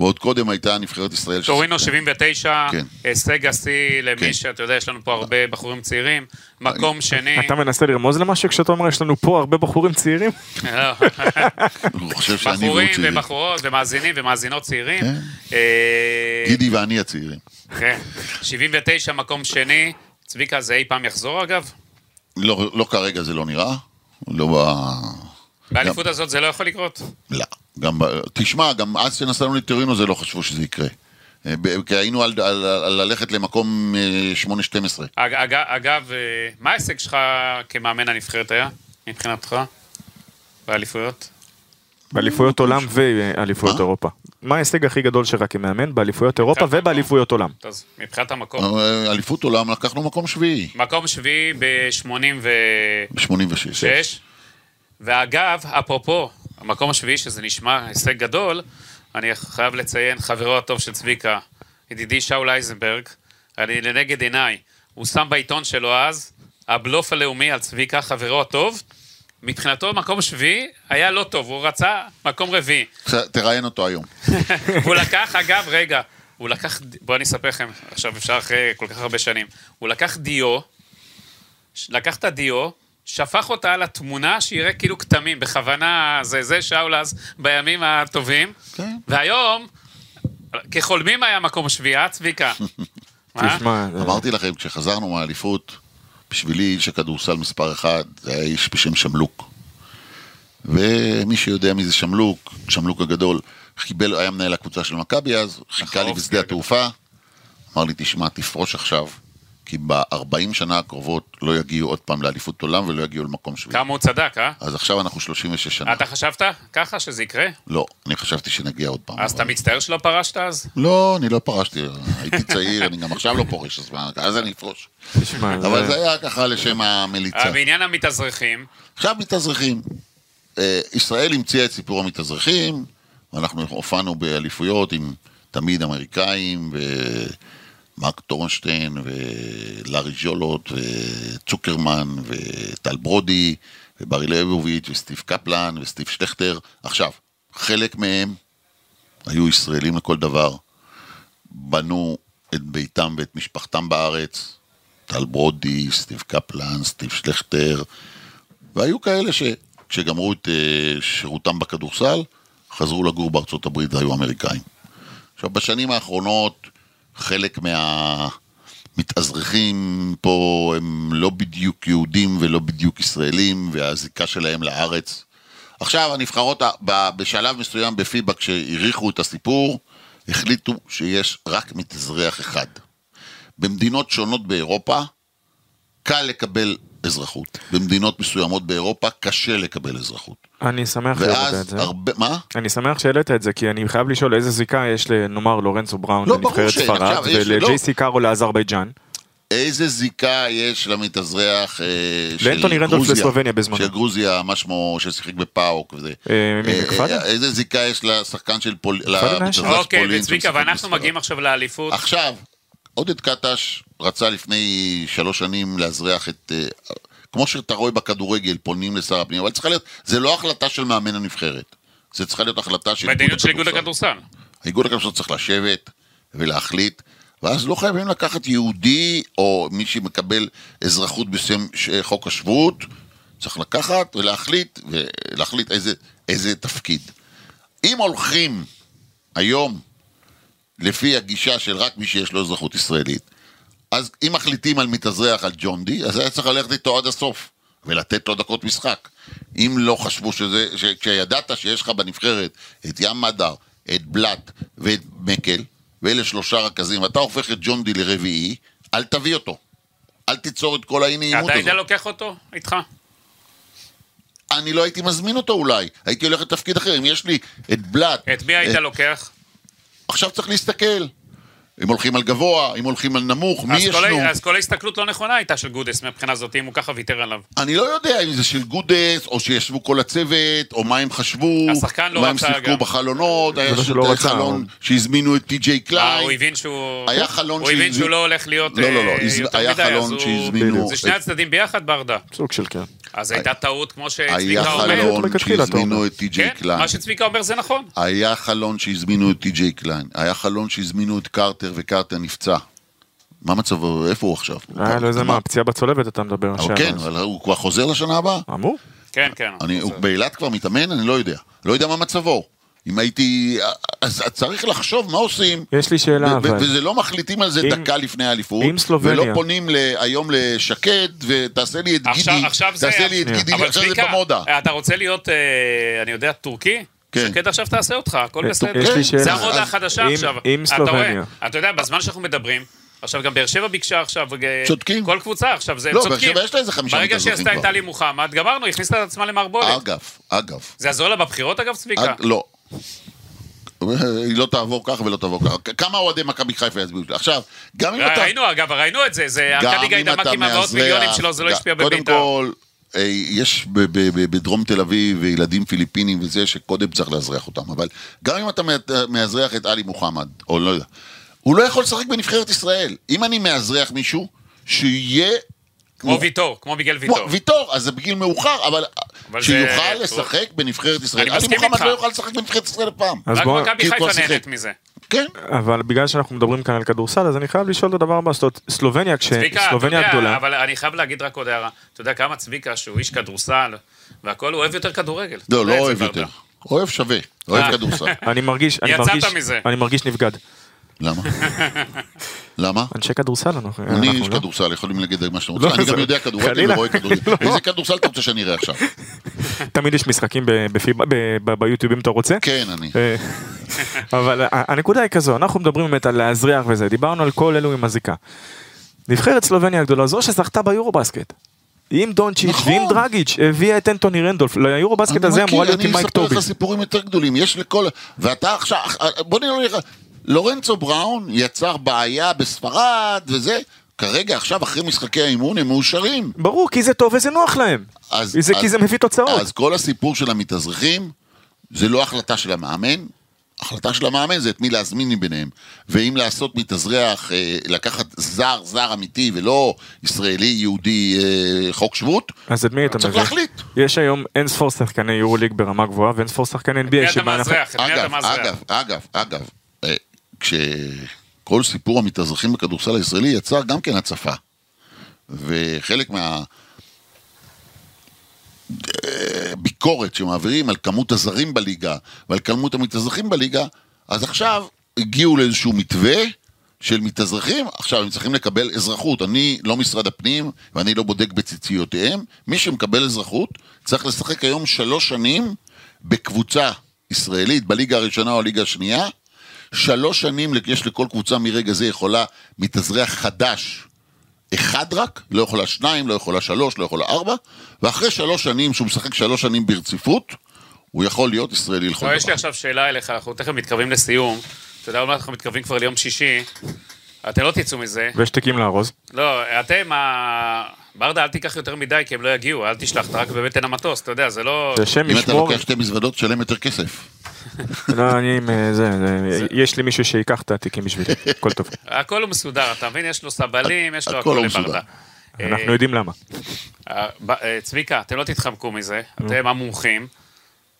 ועוד קודם הייתה נבחרת ישראל. טורינו ששיחקה. 79, כן. הישג השיא למי כן. שאתה יודע, יש לנו פה הרבה בחורים צעירים. מקום שני, אתה מנסה לרמוז למשהו כשאתה אומר יש לנו פה הרבה בחורים צעירים? לא. *laughs* הוא חושב שאני והוא בחורים. ובחורות ומאזינים ומאזינות צעירים. כן. אה, גידי ואני הצעירים. כן. 79, מקום שני. צביקה, זה אי פעם יחזור אגב? לא, לא כרגע זה לא נראה, לא ב... באליפות הזאת זה לא יכול לקרות. לא. גם, תשמע, גם אז שנסענו לטורינו זה לא חשבו שזה יקרה. אה, כי היינו על, על, על ללכת למקום אה, 8-12. אג, אג, אגב, אה, מה ההישג שלך כמאמן הנבחרת היה, מבחינתך? באליפויות? באליפויות עולם ואליפויות מה? אירופה. מה ההישג הכי גדול שלך כמאמן באליפויות אירופה ובאליפויות עולם? אז מבחינת המקום. אה, אליפות עולם לקחנו מקום שביעי, מקום שביעי ב-86. ב-86. ואגב, אפרופו, המקום השביעי, שזה נשמע הישג גדול, אני חייב לציין, חברו הטוב של צביקה, ידידי שאול אייזנברג, אני לנגד עיניי, הוא שם בעיתון שלו אז, הבלוף הלאומי על צביקה, חברו הטוב, מבחינתו מקום שביעי היה לא טוב, הוא רצה מקום רביעי. תראיין אותו היום. *laughs* הוא לקח, אגב, רגע, הוא לקח, בואו אני אספר לכם, עכשיו אפשר אחרי כל כך הרבה שנים, הוא לקח דיו, לקח את הדיו, שפך אותה על התמונה שיראה כאילו כתמים, בכוונה, זה זה שאול אז בימים הטובים, כן. והיום, כחולמים היה מקום שביעי, אה, צביקה? *laughs* מה? תשמע, זה- אמרתי לכם, כשחזרנו מהאליפות, בשבילי איש הכדורסל מספר אחד, זה היה איש בשם שמלוק. ומי שיודע מי זה שמלוק, שמלוק הגדול, קיבל, היה מנהל הקבוצה של מכבי אז, חיכה לי בשדה הגדול. התעופה, אמר לי, תשמע, תפרוש עכשיו, כי ב-40 שנה הקרובות לא יגיעו עוד פעם לאליפות עולם ולא יגיעו למקום שביעי. כמה הוא צדק, אה? אז עכשיו אנחנו 36 שנה. אתה חשבת ככה שזה יקרה? לא, אני חשבתי שנגיע עוד פעם. אז אתה מצטער שלא פרשת אז? לא, אני לא פרשתי, הייתי צעיר, אני גם עכשיו לא פורש, אז מה, אז אני אפרוש. אבל זה- היה ככה לשם המליצה. בעניין המתאזרחים, עכשיו מתאזרחים. אה, ישראל המציאה את סיפור המתאזרחים, ואנחנו הופענו באליפויות עם תמיד אמריקאים, ומרק טורנשטיין, ולארי ז'ולות, וצוקרמן, וטל ברודי, וברי ליבוביץ', וסטיב קפלן, וסטיב שלכטר. עכשיו, חלק מהם היו ישראלים לכל דבר, בנו את ביתם ואת משפחתם בארץ, טל ברודי, סטיב קפלן, סטיב שלכטר, והיו כאלה שכשגמרו את אה, שירותם בכדורסל, חזרו לגור בארצות הברית והיו אמריקאים. עכשיו, בשנים האחרונות, חלק מהמתאזרחים פה הם לא בדיוק יהודים ולא בדיוק ישראלים, והזיקה שלהם לארץ. עכשיו, הנבחרות, בשלב מסוים בפיבה, כשהעריכו את הסיפור, החליטו שיש רק מתאזרח אחד. במדינות שונות באירופה, קל לקבל אזרחות. במדינות מסוימות באירופה קשה לקבל אזרחות. אני שמח שהעלית את זה. הרבה, מה? אני שמח שהעלית את זה, כי אני חייב לשאול איזה זיקה יש לנאמר לורנצו בראון לא, לנבחרת. ספרד, יש- לא. ולג'ייסי קארו לאזרבייג'אן. איזה זיקה יש למתאזרח אה, של רנדולף גרוזיה, לסלובניה בזמנו. של גרוזיה, מה שמו, ששיחק בפאוק וזה. אה, אה? אה, איזה זיקה יש לשחקן של היה למתאזרח. של אוקיי, פולין וצביקה, שמשחק ואנחנו. מגיעים עכשיו לאליפות. עכשיו, עודד קטש רצה לפני שלוש שנים לאזרח את... כמו שאתה רואה בכדורגל, פונים לשר הפנים, אבל צריכה להיות, זה לא החלטה של מאמן הנבחרת. זה צריכה להיות החלטה של מדיניות של איגוד הכדורסל. האיגוד הכדורסל צריך לשבת ולהחליט, ואז לא חייבים לקחת יהודי או מי שמקבל אזרחות בשם חוק השבות, צריך לקחת ולהחליט, ולהחליט איזה, איזה תפקיד. אם הולכים היום לפי הגישה של רק מי שיש לו אזרחות ישראלית, אז אם מחליטים על מתאזרח על ג'ון די, אז היה צריך ללכת איתו עד הסוף ולתת לו דקות משחק. אם לא חשבו שזה, ש- כשידעת שיש לך בנבחרת את ים מדר, את בלאט ואת מקל, ואלה שלושה רכזים, ואתה הופך את ג'ון די לרביעי, אל תביא אותו. אל תיצור את כל האי נעימות אתה היית הזאת. לוקח אותו איתך? אני לא הייתי מזמין אותו אולי, הייתי הולך לתפקיד אחר. אם יש לי את בלאט, את מי היית אה, לוקח? עכשיו צריך להסתכל. אם הולכים על גבוה, אם הולכים על נמוך, מי אז כל ישנו? ה- אז כל ההסתכלות לא נכונה הייתה של גודס מהבחינה הזאת, אם הוא ככה ויתר עליו. אני לא יודע אם זה של גודס, או שישבו כל הצוות, או מה הם חשבו, השחקן לא מה הם שיחקו גם. בחלונות, היה לא ש- היה רצה, חלון שהזמינו את טי.ג'יי אה, קליין. הוא הבין שהוא... היה חלון הוא הבין שהוא לא הולך להיות... לא, לא, לא, אה, יותר היה מדי, חלון אז הוא- שהזמינו- זה שני הצדדים ביחד ברדה. סוג של כן. אז הייתה טעות כמו היה שצביקה אומר. חלון מלכתחילה, אתה שהזמינו. את טי.ג'יי כן, קליין. מה שצביקה אומר זה נכון. היה חלון שהזמינו את טי.ג'יי קליין. היה חלון שהזמינו את קרטר, וקרטר נפצע. מה מצבו? איפה הוא עכשיו? היה לו איזה מה? פציעה בצולבת אתה מדבר אבל עכשיו. כן, אבל הוא כבר חוזר לשנה הבאה? אמור. כן, כן. הוא באילת כבר מתאמן? אני לא יודע. לא יודע מה מצבו. אם הייתי... אז צריך לחשוב מה עושים. יש לי שאלה, אבל... וזה לא מחליטים על זה אם- דקה לפני האליפות. אם סלובניה- ולא פונים היום לשקד, ותעשה לי את עכשיו- גידי. עכשיו זה- תעשה לי את גידי, עכשיו זה במודה. אתה רוצה להיות, אה, אני יודע, טורקי? כן. שקד עכשיו תעשה אותך, הכל אה, בסדר. יש לי שאלה. זה המודה החדשה עכשיו. רואה? סלובניה. אתה יודע, בזמן שאנחנו מדברים, עכשיו גם באר שבע ביקשה עכשיו, אה, צודקים. כל קבוצה עכשיו, זה לא, באר צודקים. שבע יש לה איזה חמישה ברגע מתאזרחים שעשתה את כבר. טלי מוחמד, גמרנו, הכניסה את עצמה למערבולת. אגב, אגב. זה יעזור לה בבחירות אגב, צביקה? לא. היא לא תעבור ככה ולא תעבור ככה. כמה אוהדי מכבי חיפה יצביעו? עכשיו, גם אם אתה... ראינו אגב, ראינו את זה, זה ארכדי גיידמק עם המאות מיליונים שלו, זה לא השפיע קודם בביתר. כל, אה, יש ב- ב- בדרום תל אביב ילדים פיליפינים וזה שקודם צריך לאזרח אותם, אבל גם אם אתה מא- מאזרח את עלי מוחמד, או לא יודע, הוא לא יכול לשחק בנבחרת ישראל. אם אני מאזרח מישהו, שיהיה... כמו ויטור, כמו מיגל ויטור. כמו ויטור, אז זה בגיל מאוחר, אבל שיוכל לשחק בנבחרת ישראל. אני עלי מסכים מוחמד איתך. לא יוכל לשחק בנבחרת ישראל פעם. אז רק מכבי חיפה. נהנית מזה. כן. אבל בגלל שאנחנו מדברים כאן על כדורסל, אז אני חייב לשאול את הדבר הבא, זאת אומרת, סלובניה, כשסלובניה יודע, הגדולה, אבל אני חייב להגיד רק עוד הערה. אתה יודע כמה צביקה, שהוא איש כדורסל, והכל, הוא אוהב יותר כדורגל. לא, לא אוהב. יותר. אוהב שווה, אוהב אה. כדורסל. אני מרגיש, אני מרגיש. אני מרגיש נבגד. למה? למה? אנשי כדורסל אנחנו, אני איש לא? כדורסל, יכולים להגיד מה שאתם לא, רוצים. אני גם יודע כדורגל. ורואה כדורגל. לא. איזה כדורסל אתה רוצה שאני אראה עכשיו? *laughs* תמיד יש משחקים ביוטיוב אם אתה רוצה. כן, אני. אה, *laughs* אבל הנקודה היא כזו, אנחנו מדברים באמת על להזריח וזה, דיברנו על כל אלו עם הזיקה. נבחרת סלובניה הגדולה, זו שזכתה ביורו בסקט. עם דונצ'יץ' נכון. ועם דרגיץ', הביאה את אנטוני רנדולף, ליורו בסקט הזה אמורה להיות עם מייק אני מספר טובי. לך סיפורים יותר גדולים. יש לכל... ואתה עכשיו... בוא נראה לך. לורנצו בראון יצר בעיה בספרד וזה. כרגע, עכשיו, אחרי משחקי האימון, הם מאושרים. ברור, כי זה טוב וזה נוח להם. אז- זה אז- כי זה מביא תוצאות. אז כל הסיפור של המתאזרחים, זה לא החלטה של המאמן, החלטה של המאמן זה את מי להזמין מביניהם. ואם לעשות מתאזרח, אה, לקחת זר, זר אמיתי, ולא ישראלי, יהודי, אה, חוק שבות, אז את מי אתה צריך מביא? להחליט. יש היום אין ספור שחקני יורו ליג ברמה גבוהה ואין ספור שחקני מי NBA אתה שבה אנחנו... מאזרח? את מי אתה אגב, מאזרח? אגב, אגב, אגב, אה, כשכל סיפור המתאזרחים בכדורסל הישראלי יצר גם כן הצפה. וחלק מה... ביקורת שמעבירים על כמות הזרים בליגה ועל כמות המתאזרחים בליגה, אז עכשיו הגיעו לאיזשהו מתווה של מתאזרחים, עכשיו הם צריכים לקבל אזרחות. אני לא משרד הפנים ואני לא בודק בציציותיהם, מי שמקבל אזרחות צריך לשחק היום שלוש שנים בקבוצה ישראלית, בליגה הראשונה או הליגה השנייה. שלוש שנים יש לכל קבוצה מרגע זה יכולה מתאזרח חדש אחד רק, לא יכולה שניים, לא יכולה שלוש, לא יכולה ארבע, ואחרי שלוש שנים, שהוא משחק שלוש שנים ברציפות, הוא יכול להיות ישראלי לכל לא, יש לי דבר. עכשיו שאלה אליך, אנחנו תכף מתקרבים לסיום. אתה יודע, מעט אנחנו מתקרבים כבר ליום שישי. אתם לא תצאו מזה. ויש תיקים לארוז. לא, אתם, ה- ברדה, אל תיקח יותר מדי, כי הם לא יגיעו, אל תשלח, אתה רק בבטן המטוס, אתה יודע, זה לא... זה שם אם אתה ישמור... לוקח שתי מזוודות, תשלם יותר כסף. לא, אני עם אה, זה, יש לי מישהו שיקח את התיקים בשבילי, הכל טוב. הכל הוא מסודר, אתה מבין? יש לו סבלים, יש לו הכל לברדה. אנחנו יודעים למה. אה, אה, צביקה, אתם לא תתחמקו מזה, אתם המומחים.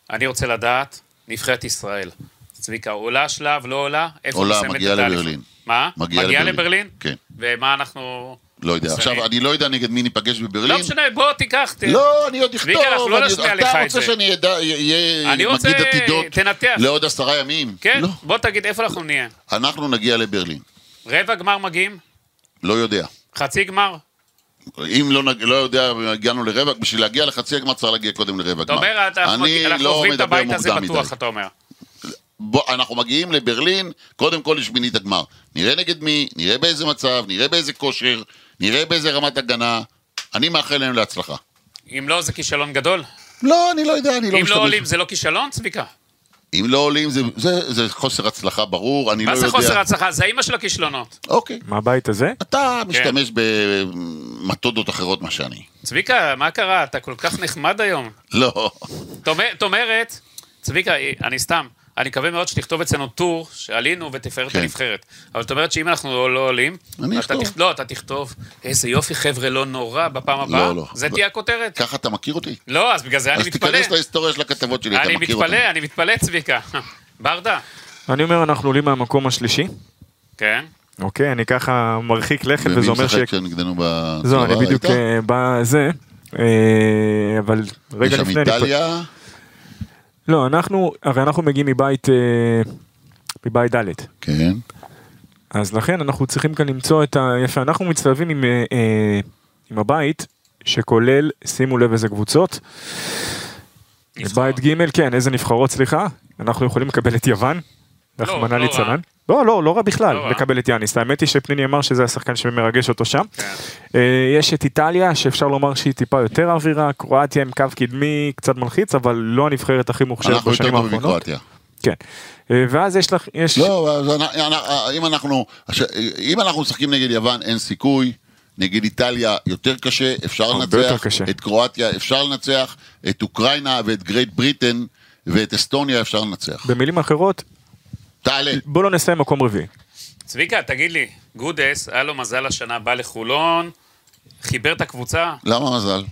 אני רוצה לדעת, נבחרת ישראל. צביקה, עולה שלב, לא עולה? איפה עולה, מגיעה? לברלין. מה? מגיעה. לברלין? כן. ומה אנחנו... לא יודע. עכשיו, אני לא יודע נגד מי ניפגש בברלין. לא משנה, בוא תיקח. ת- לא, אני עוד צביקה, אנחנו אכתוב. לא אני- נשמיע לך אתה את רוצה. שאני אהיה מגיד עתידות תנתח. לעוד עשרה ימים? כן, לא. בוא תגיד איפה אנחנו נהיה. אנחנו נגיע לברלין. רבע גמר מגיעים? לא יודע. חצי גמר? אם לא, נג- לא יודע, הגענו לרבע, בשביל להגיע לחצי הגמר צריך להגיע קודם לרבע אתה גמר. אומר, אנחנו לא עוברים את הבית הזה בטוח. אתה אומר. בוא, אנחנו מגיעים לברלין, קודם כל לשמינית הגמר. נראה נגד מי, נראה באיזה מצב, נראה באיזה כושר, נראה באיזה רמת הגנה. אני מאחל להם להצלחה. אם לא, זה כישלון גדול. לא, אני לא יודע, אני לא אם משתמש. לא עולים, זה לא כישלון, צביקה? אם לא עולים, זה, זה, זה חוסר הצלחה ברור, אני מה לא זה יודע. חוסר הצלחה? זה האימא של הכישלונות. אוקיי. מהבית הזה? אתה משתמש במתודות אחרות מה שאני. צביקה, מה קרה? אתה כל כך נחמד היום. לא. זאת אומרת, צביקה, אני סתם, אני מקווה מאוד שתכתוב אצלנו טור שעלינו ותפאר את כן. הנבחרת. אבל זאת אומרת שאם אנחנו לא, לא עולים, אני אכתוב. תכ- לא, אתה תכתוב, איזה יופי חבר'ה, לא נורא, בפעם הבאה. לא, לא. זה ב- תהיה הכותרת. ככה אתה מכיר אותי? לא, אז בגלל זה אני אז מתפלא. תיכנס להיסטוריה של הכתבות שלי, אתה אני מכיר אותי. מתפלא, אני מתפלא, צביקה. *laughs* ברדה, אני אומר, אנחנו עולים מהמקום השלישי, כן? אוקיי? אני ככה מרחיק לכת, ומי וזה אומר ש... משחק כשנגדנו בצבא? זהו, אני בדיוק? אה, בזה, אה, אבל יש רגע שם לפני... אני פ- איטליה, לא, אנחנו, הרי אנחנו מגיעים מבית, אה, מבית ד', כן. אז לכן אנחנו צריכים כאן למצוא את ה... יפה, אנחנו מצטלבים עם, אה, אה, עם הבית, שכולל, שימו לב איזה קבוצות. נבחרות. בית ג', כן, איזה נבחרות, סליחה. אנחנו יכולים לקבל את יוון, רחמנא לא ליצלן. רע. לא, לא, לא רע בכלל, לא רע. לקבל את יאניס. האמת היא שפניני אמר שזה השחקן שמרגש אותו שם. כן. אה, יש את איטליה, שאפשר לומר שהיא טיפה יותר אווירה, קרואטיה עם קו קדמי קצת מלחיץ, אבל לא הנבחרת הכי מוכשרת אנחנו יותר בשנים האחרונות. מקרואטיה. כן. אה, ואז יש לך, יש... לא, אז אנ- אם אנחנו, אם אנחנו משחקים נגד יוון אין סיכוי, נגד איטליה יותר קשה, אפשר לנצח, קשה. את קרואטיה אפשר לנצח, את אוקראינה ואת גרייט בריטן ואת אסטוניה אפשר לנצח. במילים אחרות, תעלה. בוא לא נסיים מקום רביעי. צביקה, תגיד לי, גודס, היה לו מזל השנה, בא לחולון, חיבר את הקבוצה? למה מזל?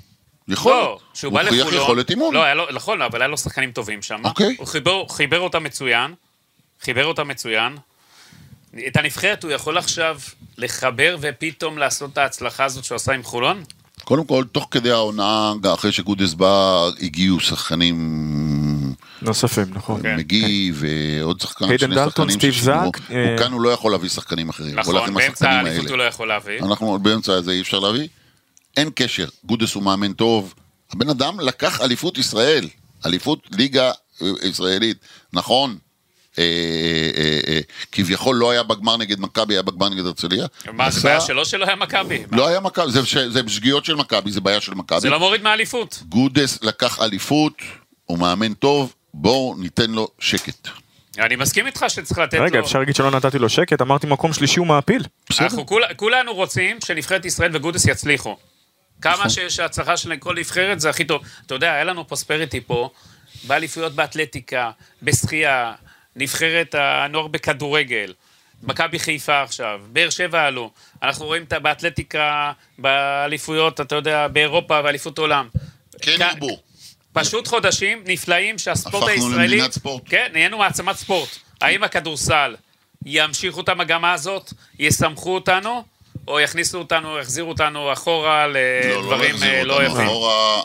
יכול. לא, שהוא בא לחולון. הוא הוכיח יכולת אימון. לא, היה לו, נכון, אבל היה לו שחקנים טובים שם. אוקיי. הוא חיבר, חיבר אותה מצוין, חיבר אותה מצוין. את הנבחרת הוא יכול עכשיו לחבר ופתאום לעשות את ההצלחה הזאת שהוא עשה עם חולון? קודם כל, תוך כדי העונה, אחרי שגודס בא, הגיעו שחקנים נוספים, נכון. כן. מגי ועוד שחקן, שני שחקנים. זאק, אה, הוא כאן הוא לא יכול להביא שחקנים אחרים. נכון, באמצע האליפות. הוא לא יכול להביא. אנחנו באמצע הזה אי אפשר להביא. אין קשר, גודס הוא מאמן טוב. הבן אדם לקח אליפות ישראל, אליפות ליגה אה, ישראלית. נכון, אה, כביכול לא היה בגמר נגד מכבי, היה בגמר נגד הרצליה. מה, זה בעיה שלו שלא היה מכבי? לא היה מכבי, זה שגיאות של מכבי, זה בעיה של מכבי. זה לא מוריד מהאליפות. גודס לקח אליפות, הוא מאמן טוב, בואו ניתן לו שקט. אני מסכים איתך שצריך לתת לו... רגע, אפשר להגיד שלא נתתי לו שקט? אמרתי מקום שלישי הוא מעפיל. אנחנו כול, כולנו רוצים שנבחרת ישראל וגודס יצליחו. נכון. כמה שיש הצלחה של כל נבחרת זה הכי טוב. אתה יודע, היה לנו פרוספריטי פה, באליפויות באתלטיקה, בשחייה, נבחרת הנוער בכדורגל, מכבי חיפה עכשיו, באר שבע עלו. אנחנו רואים את באתלטיקה, באליפויות, אתה יודע, באירופה, באליפות עולם. כן כ- ירבו. פשוט חודשים נפלאים שהספורט הפכנו הישראלי... למדינת ספורט. כן, נהיינו מעצמת ספורט. האם הכדורסל ימשיכו את המגמה הזאת, יסמכו אותנו, או יכניסו אותנו, יחזירו אותנו אחורה לא, לא לדברים יחזירו אה, לא יפים? אחורה.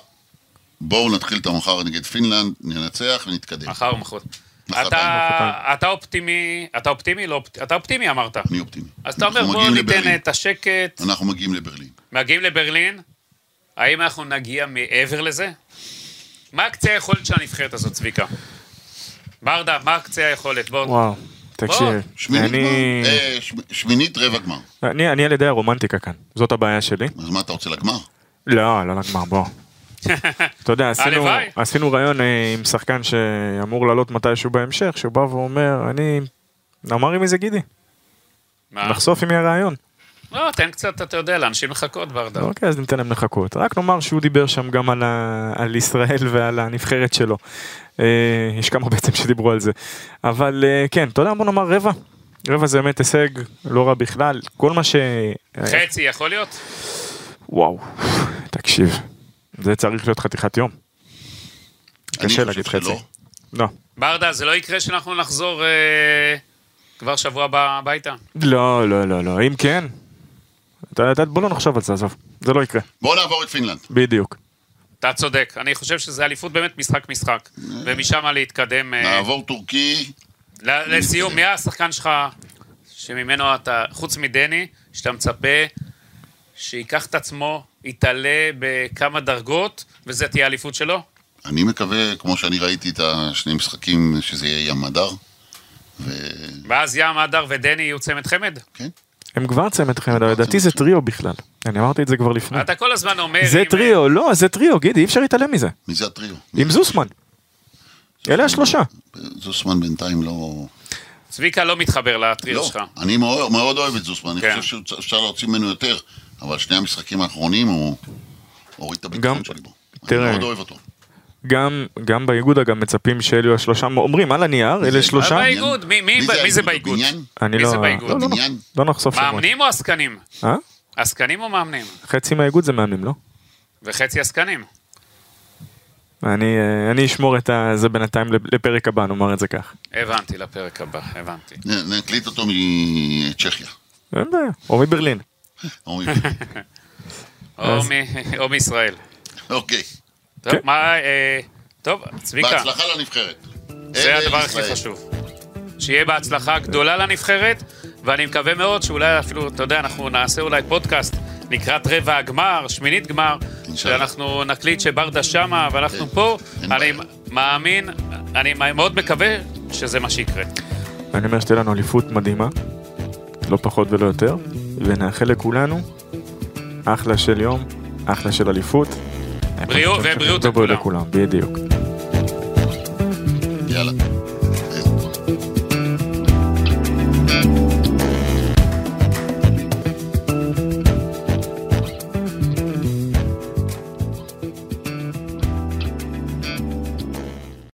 בואו נתחיל את המחר נגד פינלנד, ננצח ונתקדם. מחר או מחר. מחרתיים, אתה. אתה אופטימי, אתה אופטימי? לא, אתה אופטימי אמרת. אני אופטימי. אז אתה אומר בואו ניתן. את השקט, אנחנו מגיעים לברלין. מגיעים לברלין, האם אנחנו נגיע מעבר לזה? מה קצה היכולת של הנבחרת הזאת, צביקה? ברדה, מה קצה היכולת? בוא, וואו, תקשיב. שמינית אני-? אה, שמינית רבע גמר. אני אני על ידי הרומנטיקה כאן, זאת הבעיה שלי. אז מה אתה רוצה לגמר? לא, לא לגמר, בוא. *laughs* אתה יודע, עשינו. עשינו ראיון אה, עם שחקן שאמור לעלות מתישהו בהמשך, שהוא בא ואומר, אני... אמר עם איזה גידי, מה? נחשוף עם מי הרעיון. לא, תן קצת, אתה יודע, לאנשים לחכות, ברדה. אוקיי, אז ניתן להם לחכות. רק נאמר שהוא דיבר שם גם על, ה... על ישראל ועל הנבחרת שלו. אה, יש כמה בעצם שדיברו על זה. אבל אה, כן, אתה יודע, בוא נאמר רבע. רבע זה באמת הישג לא רע בכלל. כל מה ש... חצי יכול להיות? וואו, תקשיב, זה צריך להיות חתיכת יום. קשה להגיד. חצי. לא. ברדה, זה לא יקרה שאנחנו נחזור אה, כבר שבוע הבא הביתה? לא, לא, לא, לא, אם כן, בוא לא נחשוב על זה, עזוב, זה לא יקרה, בואו נעבור את פינלנד. בדיוק. אתה צודק, אני חושב שזה אליפות באמת משחק-משחק, ומשם להתקדם. אה, נעבור טורקי, לסיום, מי השחקן שלך שממנו אתה, חוץ מדני, שאתה מצפה שייקח את עצמו, יתעלה בכמה דרגות, וזה תהיה האליפות שלו? אני מקווה, כמו שאני ראיתי את השני משחקים, שזה יהיה ים מדר. וכן, ואז ים, אדר ודני יהיו צמד חמד? הם כבר צמד חמד, אבל לדעתי זה טריו בכלל. אני אמרתי את זה כבר לפני. אתה כל הזמן אומר... זה טריו, לא, זה טריו, גידי, אי אפשר להתעלם מזה. מי זה הטריו? עם זוסמן. אלה השלושה. זוסמן בינתיים לא... צביקה לא מתחבר לטריו לא, שלך. אני מאוד מאוד אוהב את זוסמן, אני כן. חושב שאפשר להוציא ממנו יותר, אבל שני המשחקים האחרונים הוא הוריד את הביטחון שלי בו. אני מאוד אוהב אותו. גם, גם באיגוד אגב מצפים שאלו השלושה, אומרים על הנייר, אלה שלושה. אבל באיגוד, מי- מי- מי זה באיגוד? אני מי לא, זה באיגוד? לא, לא, לא? לא נחשוף שמות. מאמנים או עסקנים? אה? עסקנים או מאמנים? חצי מהאיגוד זה מאמנים, לא? וחצי עסקנים. אני, אה, אני אשמור את זה בינתיים לפרק הבא, נאמר את זה כך. הבנתי, לפרק הבא, הבנתי. נקליט אותו מצ'כיה. אין בעיה, או מברלין. *laughs* או מישראל. אוקיי. טוב, כן. מה, אה, טוב, צביקה, בהצלחה לנבחרת. זה הדבר הכי. חשוב. שיהיה בהצלחה גדולה לנבחרת, ואני מקווה מאוד שאולי אפילו, אתה יודע, אנחנו נעשה אולי פודקאסט לקראת רבע הגמר, שמינית גמר. שאנחנו נקליט שברדה שמה ואנחנו כן, פה. אני. מאמין, אני מאוד מקווה שזה מה שיקרה. אני אומר שתהיה לנו אליפות מדהימה, לא פחות ולא יותר, ונאחל לכולנו אחלה של יום, אחלה של אליפות. לא בריאות ובריאות לכולם. בדיוק. יאללה.